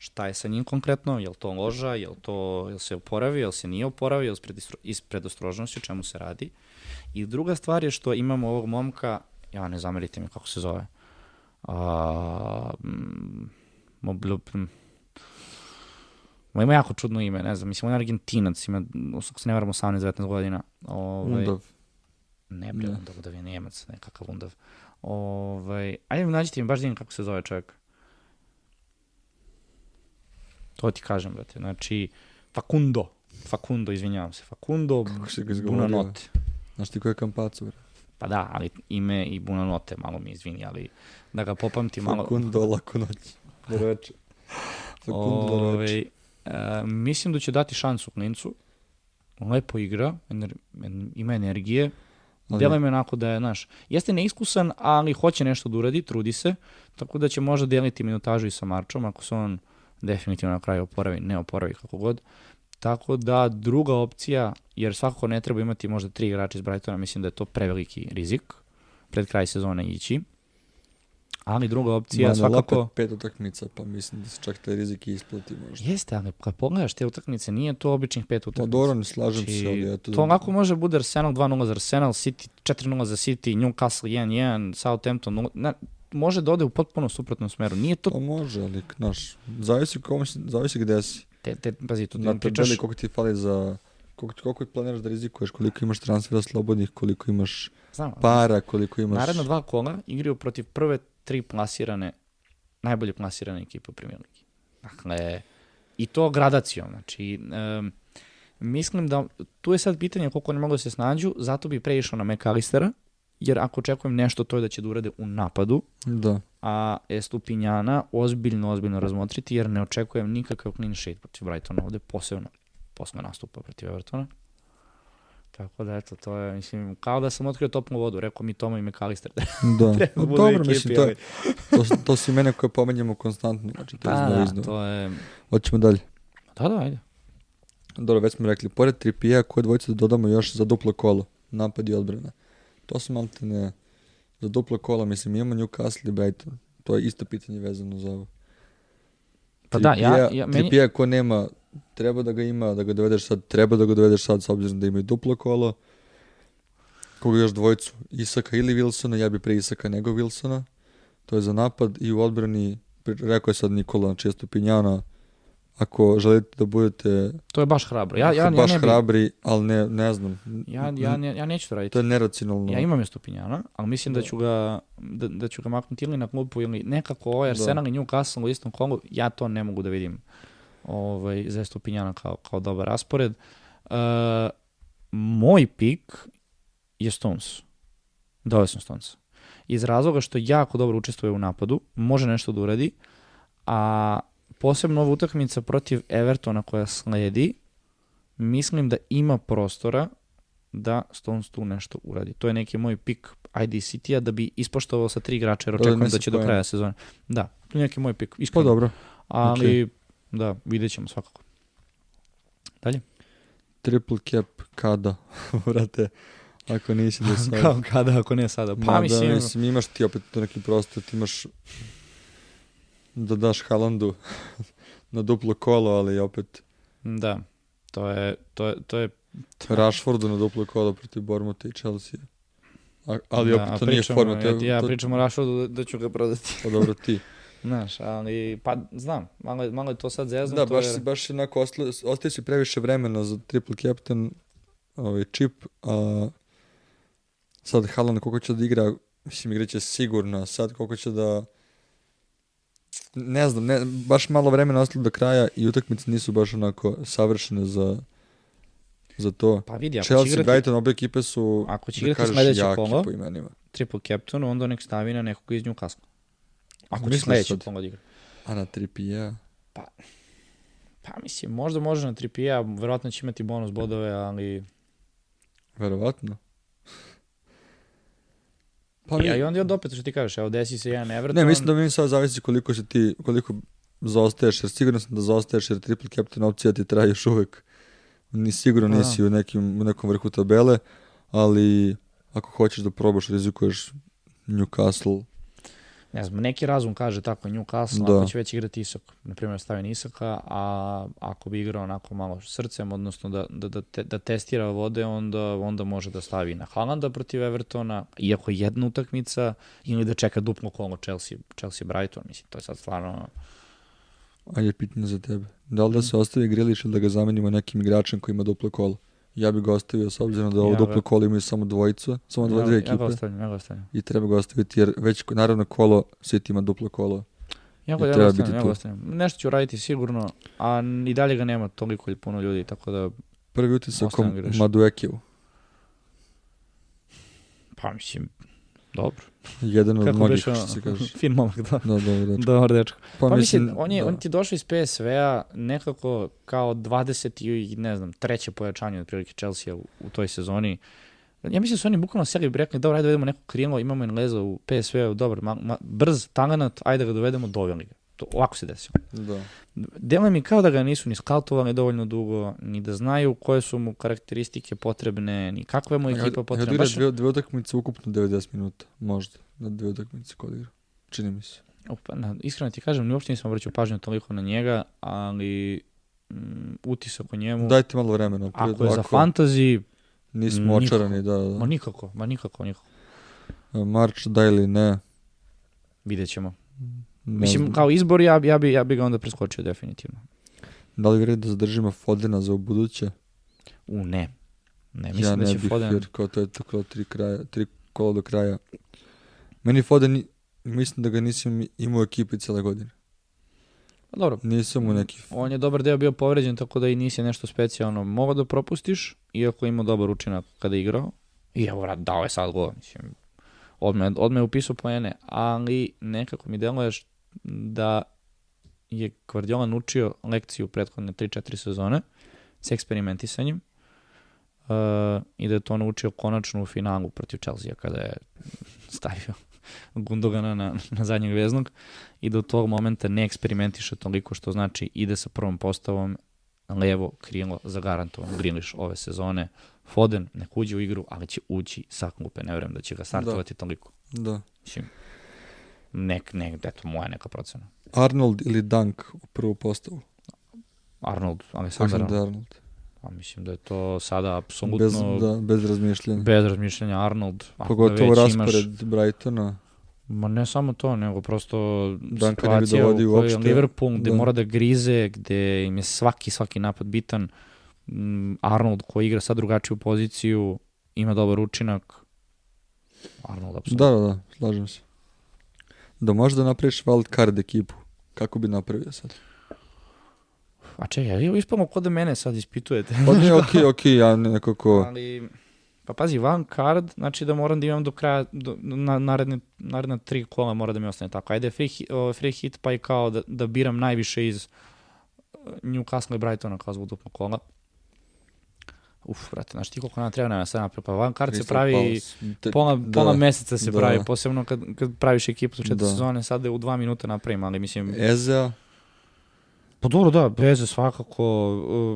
šta je sa njim konkretno, je li to loža, je li to, je li se oporavi, je li se nije oporavi, je li iz predostrožnosti, o čemu se radi. I druga stvar je što imamo ovog momka, ja ne zamerite mi kako se zove, a, mobil, Ma ima jako čudno ime, ne znam, mislim, on je Argentinac, ima, ako se ne varam, 18-19 godina. Ovaj, Undav. Ne, bre, Undav, Undav je Njemac, nekakav Undav. Ovaj, ajde mi nađite mi, baš da kako se zove čovjek. To ti kažem, brate, znači, Facundo. Facundo, izvinjavam se. Facundo izgovorio? Znaš ti ko je Kampacu, brate? Pa da, ali ime i note, malo mi izvini, ali da ga popamti malo. Fakundo lako noć. Doreče. Fakundo Ove, uh, mislim da će dati šansu klincu. Lepo igra, ener, ima energije. Djeluje mi onako da je, znaš, jeste neiskusan, ali hoće nešto da uradi, trudi se, tako da će možda deliti minutažu i sa Marčom, ako se on definitivno na kraju oporavi, ne oporavi kako god. Tako da druga opcija, jer svakako ne treba imati možda tri igrača iz Brightona, mislim da je to preveliki rizik pred kraj sezone ići. Ali druga opcija Ma, svakako... opet pet utakmica, pa mislim da se čak taj rizik i isplati možda. Jeste, ali kad pogledaš te utakmice, nije to običnih pet utakmica. Pa dobro, ne slažem znači, se, ali eto... To lako može bude Arsenal 2-0 za Arsenal, City 4-0 za City, Newcastle 1-1, Southampton 0... Ne, može da ode u potpuno suprotnom smeru. Nije to... Pa može, ali, znaš, zavisi, kom, zavisi gde si. Te, te, pazi, tu Na pričaš... koliko ti fali za... Koliko, koliko planiraš da rizikuješ, koliko imaš transfera slobodnih, koliko imaš Znam, para, koliko imaš... Naredna dva kola igraju protiv prve tri plasirane, najbolje plasirane ekipe u Premier Ligi. Dakle, i to gradacijom. Znači, um, mislim da tu je sad pitanje koliko ne mogu da se snađu, zato bi preišao na McAllistera, jer ako očekujem nešto, to je da će da urade u napadu, da. a Estupinjana ozbiljno, ozbiljno razmotriti, jer ne očekujem nikakav clean sheet protiv Brightona ovde, posebno posle nastupa protiv Evertona. Tako da, eto, to je, mislim, kao da sam otkrio topnu vodu, rekao mi Toma i McAllister. Da, da no, dobro, ekipi, mislim, to, to, to su imene koje pomenjamo konstantno, znači to je pa, iznova, iznova. to je... Hoćemo dalje. Da, da, ajde. Dobro, već smo rekli, pored Tripija, koje dvojice da dodamo još za duplo kolo, napad i odbrana. To su maltene za duplo kolo, mislim, imamo Newcastle i Brighton. To je isto pitanje vezano za ovo. Pa da, ja, ja, meni... Tripija ko nema treba da ga ima, da ga dovedeš sad, treba da ga dovedeš sad s obzirom da imaju duplo kolo. Koga još dvojicu, Isaka ili Wilsona, ja bi pre Isaka nego Wilsona. To je za napad i u odbrani, rekao je sad Nikola, znači je Stupinjana, ako želite da budete to je baš hrabro. Ja ja baš ja ne bi... hrabri, ali ne ne znam. Ja ja ne, ja neću to raditi. To je neracionalno. Ja imam je Stupinjana, ali mislim da, da ću ga da, da ću ga maknuti ili na klupu ili nekako ovaj Arsenal da. i Newcastle u istom kolu, ja to ne mogu da vidim ovaj, za Estupinjana kao, kao dobar raspored. Uh, moj pik je Stones. Dove sam Stones. Iz razloga što jako dobro učestvuje u napadu, može nešto da uradi, a posebno ova utakmica protiv Evertona koja sledi, mislim da ima prostora da Stones tu nešto uradi. To je neki moj pik ID City-a da bi ispoštovao sa tri igrača, jer da, očekujem da, da će do kraja sezone. Da, to je neki moj pik. Iskreno. Pa dobro. Ali okay. Da, vidjet ćemo svakako. Dalje? Triple cap kada, vrate, ako nisi do sada. Kao kada, ako ne sada. Pa Ma, mislim... Da, mislim, imaš ti opet neki prostor, ti imaš da daš Halandu na duplo kolo, ali opet... Da, to je... To je, to je to... Rashfordu na duplo kolo protiv Bormuta i Chelsea. A, ali da, opet to pričamo, nije forma. Ja, ja pričam o Rashfordu da, da ću ga prodati. Pa dobro, ti. Znaš, ali, pa znam, malo, malo je to sad zezno. Da, baš, jer... si, baš onako, ostaje si previše vremena za triple captain, ovaj, chip, a sad Haaland koliko će da igra, mislim, igraće sigurno, sad koliko će da, ne znam, ne, baš malo vremena ostalo do kraja i utakmice nisu baš onako savršene za, za to. Pa vidi, ako Chelsea, će igrati, Brighton, obe ekipe su, ako će da igrati sledeće kolo, po imenima. triple captain, onda nek stavi na nekog iz Newcastle. Ako će sledeći pogod igra. A na Tripija? Pa, pa mislim, možda može na Tripija, verovatno će imati bonus bodove, ali... Verovatno. Pa. Ja, I onda, onda opet što ti kažeš, evo desi se jedan Everton. Ne, mislim da mi sad zavisi koliko će ti, koliko zaostaješ, jer sigurno sam da zaostaješ, jer triple captain opcija ti traje još uvek. Ni sigurno pa nisi u, nekim, u nekom vrhu tabele, ali ako hoćeš da probaš, rizikuješ Newcastle, ne znam, neki razum kaže tako Newcastle, da. ako će već igrati Isak, na primjer stavi Isaka, a ako bi igrao onako malo srcem, odnosno da, da, da, te, da testira vode, onda, onda može da stavi na Haalanda protiv Evertona, iako jedna utakmica, ili da čeka duplo kolo Chelsea, Chelsea Brighton, mislim, to je sad stvarno... Ajde, pitanje za tebe. Da li da se ostavi Grilić ili da ga zamenimo nekim igračem koji ima duplo kolo? Ja bih ga ostavio s obzirom da ovo ja, duplo kolo imaju samo dvojicu, samo dva, ja, dve ekipe. Ja ga ostavljam, ja ga ostavljam. I treba ga ostaviti jer već naravno kolo, City ima duplo kolo. Ja ga, ja ga ostavljam, ja ga ostavljam. Nešto ću raditi sigurno, a i dalje ga nema toliko puno ljudi, tako da... Prvi utisak o Maduekiju. Pa mislim, dobro. Jedan od Kako mnogih, što se kaže. fin momak, da. Da, dobro, dečko. Dobar dečko. Pa, Pa, mislim, on, je, da. on ti je došao iz PSV-a nekako kao 20 i ne znam, treće pojačanje otprilike Chelsea u, u toj sezoni. Ja mislim da su oni bukvalno seli i rekli, dobro, ajde dovedemo neko krilo, imamo Engleza u PSV-u, dobar, ma, ma, brz, talenat, ajde da ga dovedemo, doveli ga. To, ovako se desilo. Da. Deluje mi kao da ga nisu ni skautovali dovoljno dugo, ni da znaju koje su mu karakteristike potrebne, ni kakva je mu ekipa Ja potrebna. odigra Baš, dve, dve utakmice ukupno 90 minuta, možda, na dve utakmice kod igra. Čini mi se. Opa, na, iskreno ti kažem, ni uopšte nisam obraćao pažnju toliko na njega, ali mm, utisak o njemu, Dajte malo vremena. ako je za ovako fantasy, Nismo nikako. očarani, da, ma da. nikako, ma nikako, nikako. March, da ili ne. Vidjet ćemo. Mislim, kao izbor, ja, ja, bi, ja bi ga onda preskočio definitivno. Da li vjerujete da zadržimo Fodena za ubuduće? U, ne. Ne, ja mislim ne da će bih, Foden... jer kao to je tako tri, kraja, tri kola do kraja. Meni Foden, mislim da ga nisam imao u ekipi cijele godine. Pa Dobro, Nisam mu neki... on je dobar deo bio povređen, tako da i nisi nešto specijalno mogao da propustiš, iako je imao dobar učinak kada je igrao. I evo, vrat, dao je sad gol, mislim. Odme, odme upisao poene, ali nekako mi deluje da je Guardiola naučio lekciju prethodne 3-4 sezone s eksperimentisanjem uh, i da je to naučio konačno u finalu protiv Chelsea kada je stavio Gundogana na, na zadnjeg veznog i da od tog momenta ne eksperimentiše toliko što znači ide sa prvom postavom levo krilo zagarantovan Grilish ove sezone. Foden nek uđe u igru, ali će ući sa klupe. Ne verujem da će ga startovati toliko. Da. Mislim, nek, nek, eto, moja neka procena. Arnold ili Dunk u prvu postavu. Arnold, Aleksandar, Alexander Arnold. pa mislim da je to sada apsolutno bez, da, bez razmišljanja. bez razmišljanja Arnold. Pogotovo raspored imaš, Brightona. Ma ne samo to, nego prosto Duncan situacija u kojoj je uopšte, Liverpool gde da. mora da grize, gde im je svaki, svaki napad bitan. Arnold koji igra sad drugačiju poziciju, ima dobar učinak. Arnold, apsolutno. Da, da, da, slažem se. Da možeš da napraviš wild card ekipu. Kako bi napravio sad? A čekaj, evo ispamo kod da mene sad ispitujete. Pa ne, okej, okej, ja nekako... Ali, pa pazi, van card, znači da moram da imam do kraja, do, na, naredne, naredna tri kola mora da mi ostane tako. Ajde, free, hit, o, free hit pa i kao da, da biram najviše iz uh, Newcastle i Brightona kao zbog dupla kola. Uf, brate, znaš ti koliko nam treba na sad napraviti? Pa van card se pravi. Te- pola, da. pola meseca se da. pravi, posebno kad, kad praviš ekipu za četiri Da. sezone, sad je u dva minuta napravim, ali mislim... Ezea, Pa dobro, da, Beze svakako,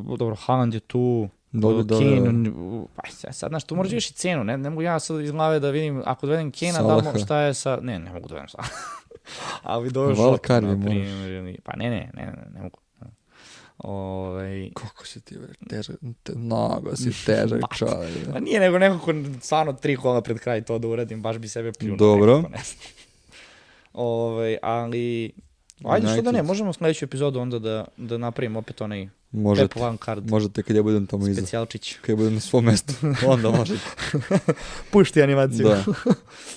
uh, dobro, Haaland je tu, dobro, Uh, da, Kane, uh, pa sad, znaš, tu moraš još i cenu, ne, ne mogu ja sad iz glave da vidim, ako dovedem Kane-a, da mo, šta je sa, ne, ne mogu da dovedem sa, ali dovedem Valkar na moraš. pa ne, ne, ne, ne, ne mogu. Ovaj, Koliko si ti, bre, težak, te, mnogo si težak čovjek. pa nije nego neko ko stvarno tri kola pred kraj to da uradim, baš bi sebe pljunuo. Dobro. nekako, ne. Ovaj, ali, ajde što da ne, možemo sledeću epizodu onda da, da napravimo opet onaj Možete, Pep Van Card, možete kad ja budem tamo iza. specijalčić. Kad ja budem na svom mestu, onda možete. Pušti animaciju. da.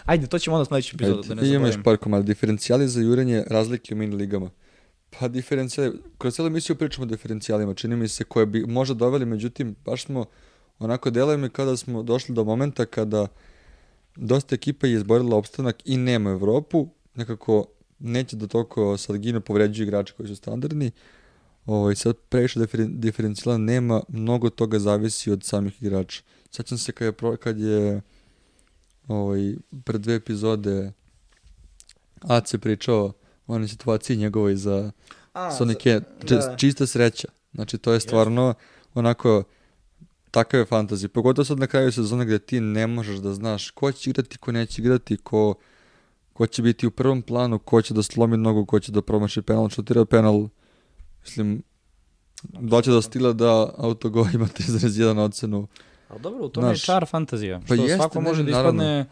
Ajde, to ćemo onda sledeću epizodu, da ne Ajde, ima još zaboravim. par komada. Diferencijali za jurenje razlike u mini ligama. Pa diferencijali, kroz cijelu emisiju pričamo o diferencijalima, čini mi se koje bi možda doveli, međutim, baš smo, onako deluje mi kao da smo došli do momenta kada dosta ekipa je izborila opstanak i nema Evropu, nekako neće da toliko sad gine povređuju igrače koji su standardni, ovaj, sad previše diferen, diferencijala nema, mnogo toga zavisi od samih igrača. Sećam se kad je, kad je ovaj, pred dve epizode Ace pričao o onoj situaciji njegovoj za A, Sonic za- je da. čista sreća. Znači to je stvarno onako takav je fantasy. Pogotovo sad na kraju sezone gde ti ne možeš da znaš ko će igrati, ko neće igrati, ko, ko će biti u prvom planu, ko će da slomi nogu, ko će da promaši penal, šutira penal. Mislim, doće do stila da autogo ima 3,1 ocenu. Ali dobro, u tome je čar fantazija. Što pa jeste, svako ne, može da naravno.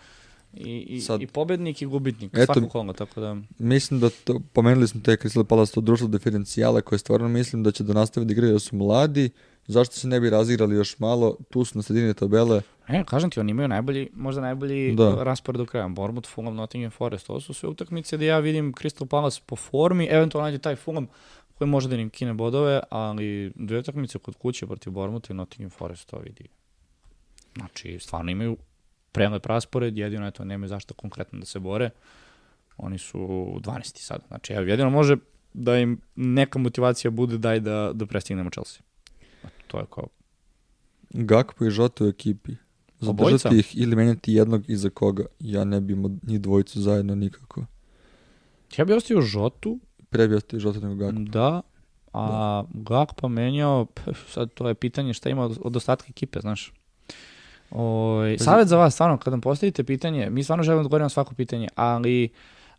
I, i, Sad- i pobednik i gubitnik. Eto- svako kola, tako da... Mislim da to, pomenuli smo te Crystal Palace, to društvo diferencijala koje stvarno mislim da će da nastave da igraju da su mladi. Zašto se ne bi razigrali još malo? Tu su na sredini tabele. E, kažem ti, oni imaju najbolji, možda najbolji Da. raspored do kraja. Bournemouth, Fulham, Nottingham Forest. Ovo su sve utakmice gde ja vidim Crystal Palace po formi, eventualno nađe taj Fulham koji može da im kine bodove, ali dve utakmice kod kuće protiv Bournemoutha i Nottingham Forest to vidi. Znači, stvarno imaju prelep raspored, jedino eto nemaju zašto konkretno da se bore. Oni su 12. sad. Znači, evo, jedino može da im neka motivacija bude daj da, da prestignemo Chelsea. To je kao... Gakpo i Žota u ekipi. Zadržati ih ili menjati jednog iza koga. Ja ne bi njih dvojicu zajedno nikako. Ja bi ostio Žotu. Pre bi ostio Žotu nego Gakpo. Da, a da. Gakpo menjao, sad to je pitanje šta ima od ostatka ekipe, znaš. Oj, savjet za vas, stvarno, kad vam postavite pitanje, mi stvarno želimo da odgovorimo svako pitanje, ali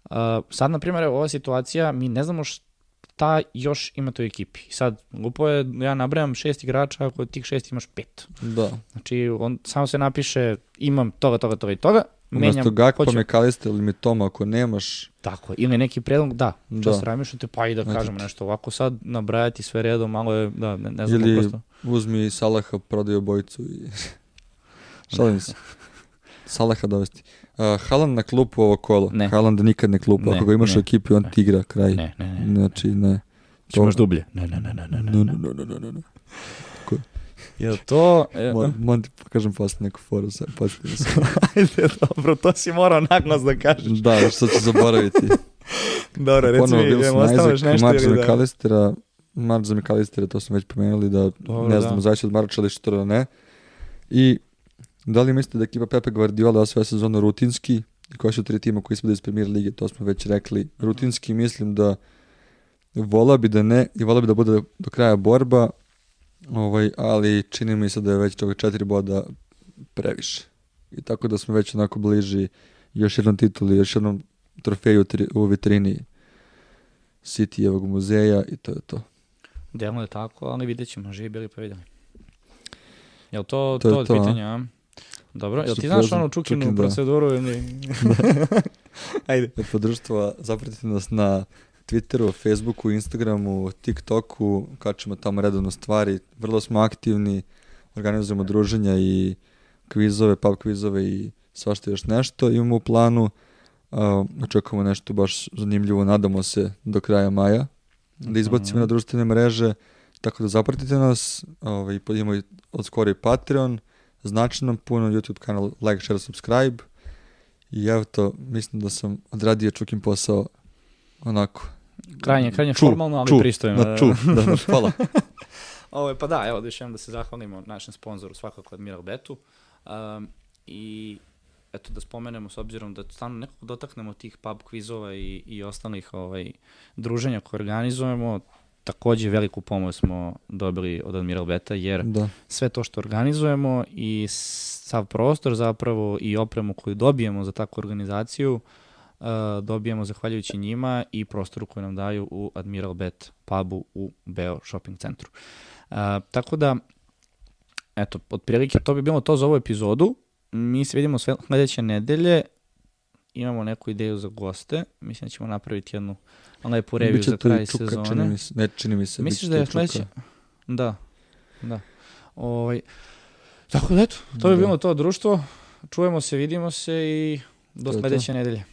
uh, sad, na primjer, ova situacija, mi ne znamo šta još ima u ekipi. Sad, glupo je, ja nabrajam šest igrača, ako od tih šest imaš pet. Da. Znači, on samo se napiše, imam toga, toga, toga i toga, menjam. Umesto Gakpa, hoću... Mekaliste ili Mitoma, ako nemaš... Tako, ili neki predlog, da, da. čas ramišljate, pa i da znači, kažemo nešto. Ovako sad nabrajati sve redom, malo je, da, ne, ne znam ili prosto. uzmi Salaha, prodaj obojicu i... Šalim se. Salaha dovesti. Uh, Haaland na klupu ovo kolo. Ne. Haaland nikad ne klupu. Ako ga imaš ne, u ekipi, on ti igra kraj. Ne, ne, ne. Znači, ne. To... Imaš dublje. Ne, ne, ne, ne, ne, ne. Ne, ne, ne, ne, ne, ne. Je to... Moram ti pokažem posle neku foru, sad podsjetim se. Ajde, dobro, to si morao naglas da kažeš. Da, što ću zaboraviti. dobro, reci mi, idemo, ostaveš nešto ili da... Marč za Mekalistera, to smo već pomenuli, da dobro, ne znamo da. zaista od Marča ali što da ne. I da li mislite da ekipa Pepe Guardiola sve sezonu rutinski i koji su tri tima koji ispade iz Premier Lige, to smo već rekli. Rutinski mislim da vola bi da ne i vola bi da bude do kraja borba, Ovaj, ali čini mi se da je već toga četiri boda previše. I tako da smo već onako bliži još jednom tituli, još jednom trofeju u vitrini City-evog muzeja i to je to. Delno je tako, ali vidjet ćemo, živi bili pa vidjeli. Jel to, to, to od to, pitanja, a? Dobro, jel ti znaš onu čukinu čukin, da. proceduru? Ili... da. Ajde. Podruštva, zapratite nas na Twitteru, Facebooku, Instagramu, TikToku, kačemo tamo redovno stvari, vrlo smo aktivni, organizujemo druženja i kvizove, pub kvizove i svašta još nešto imamo u planu. Uh, očekujemo nešto baš zanimljivo, nadamo se do kraja maja da izbacimo na društvene mreže, tako da zapratite nas, ovaj, imamo od skoro i Patreon, znači nam puno YouTube kanal, like, share, subscribe i evo to, mislim da sam odradio čukim posao onako Krajnje, krajnje ču, formalno, ali ču, pristojno. Na ču, da, da, hvala. Ovo, pa da, evo da još da se zahvalimo našem sponzoru, svakako Admiral Betu. Um, I eto da spomenemo s obzirom da stvarno nekako dotaknemo tih pub kvizova i, i ostalih ovaj, druženja koje organizujemo, takođe veliku pomoć smo dobili od Admiral Beta, jer da. sve to što organizujemo i sav prostor zapravo i opremu koju dobijemo za takvu organizaciju, uh, dobijemo zahvaljujući njima i prostoru koju nam daju u Admiral Bet pubu u Beo shopping centru. Uh, tako da, eto, otprilike to bi bilo to za ovu epizodu. Mi se vidimo sledeće nedelje. Imamo neku ideju za goste. Mislim da ćemo napraviti jednu lepu reviju za kraj čuka, sezone. Čini mi se, ne, čini mi se. Misliš da je sledeće? Da, da. Ovaj, tako da eto, to bi da. bilo to društvo. Čujemo se, vidimo se i do sledeće nedelje.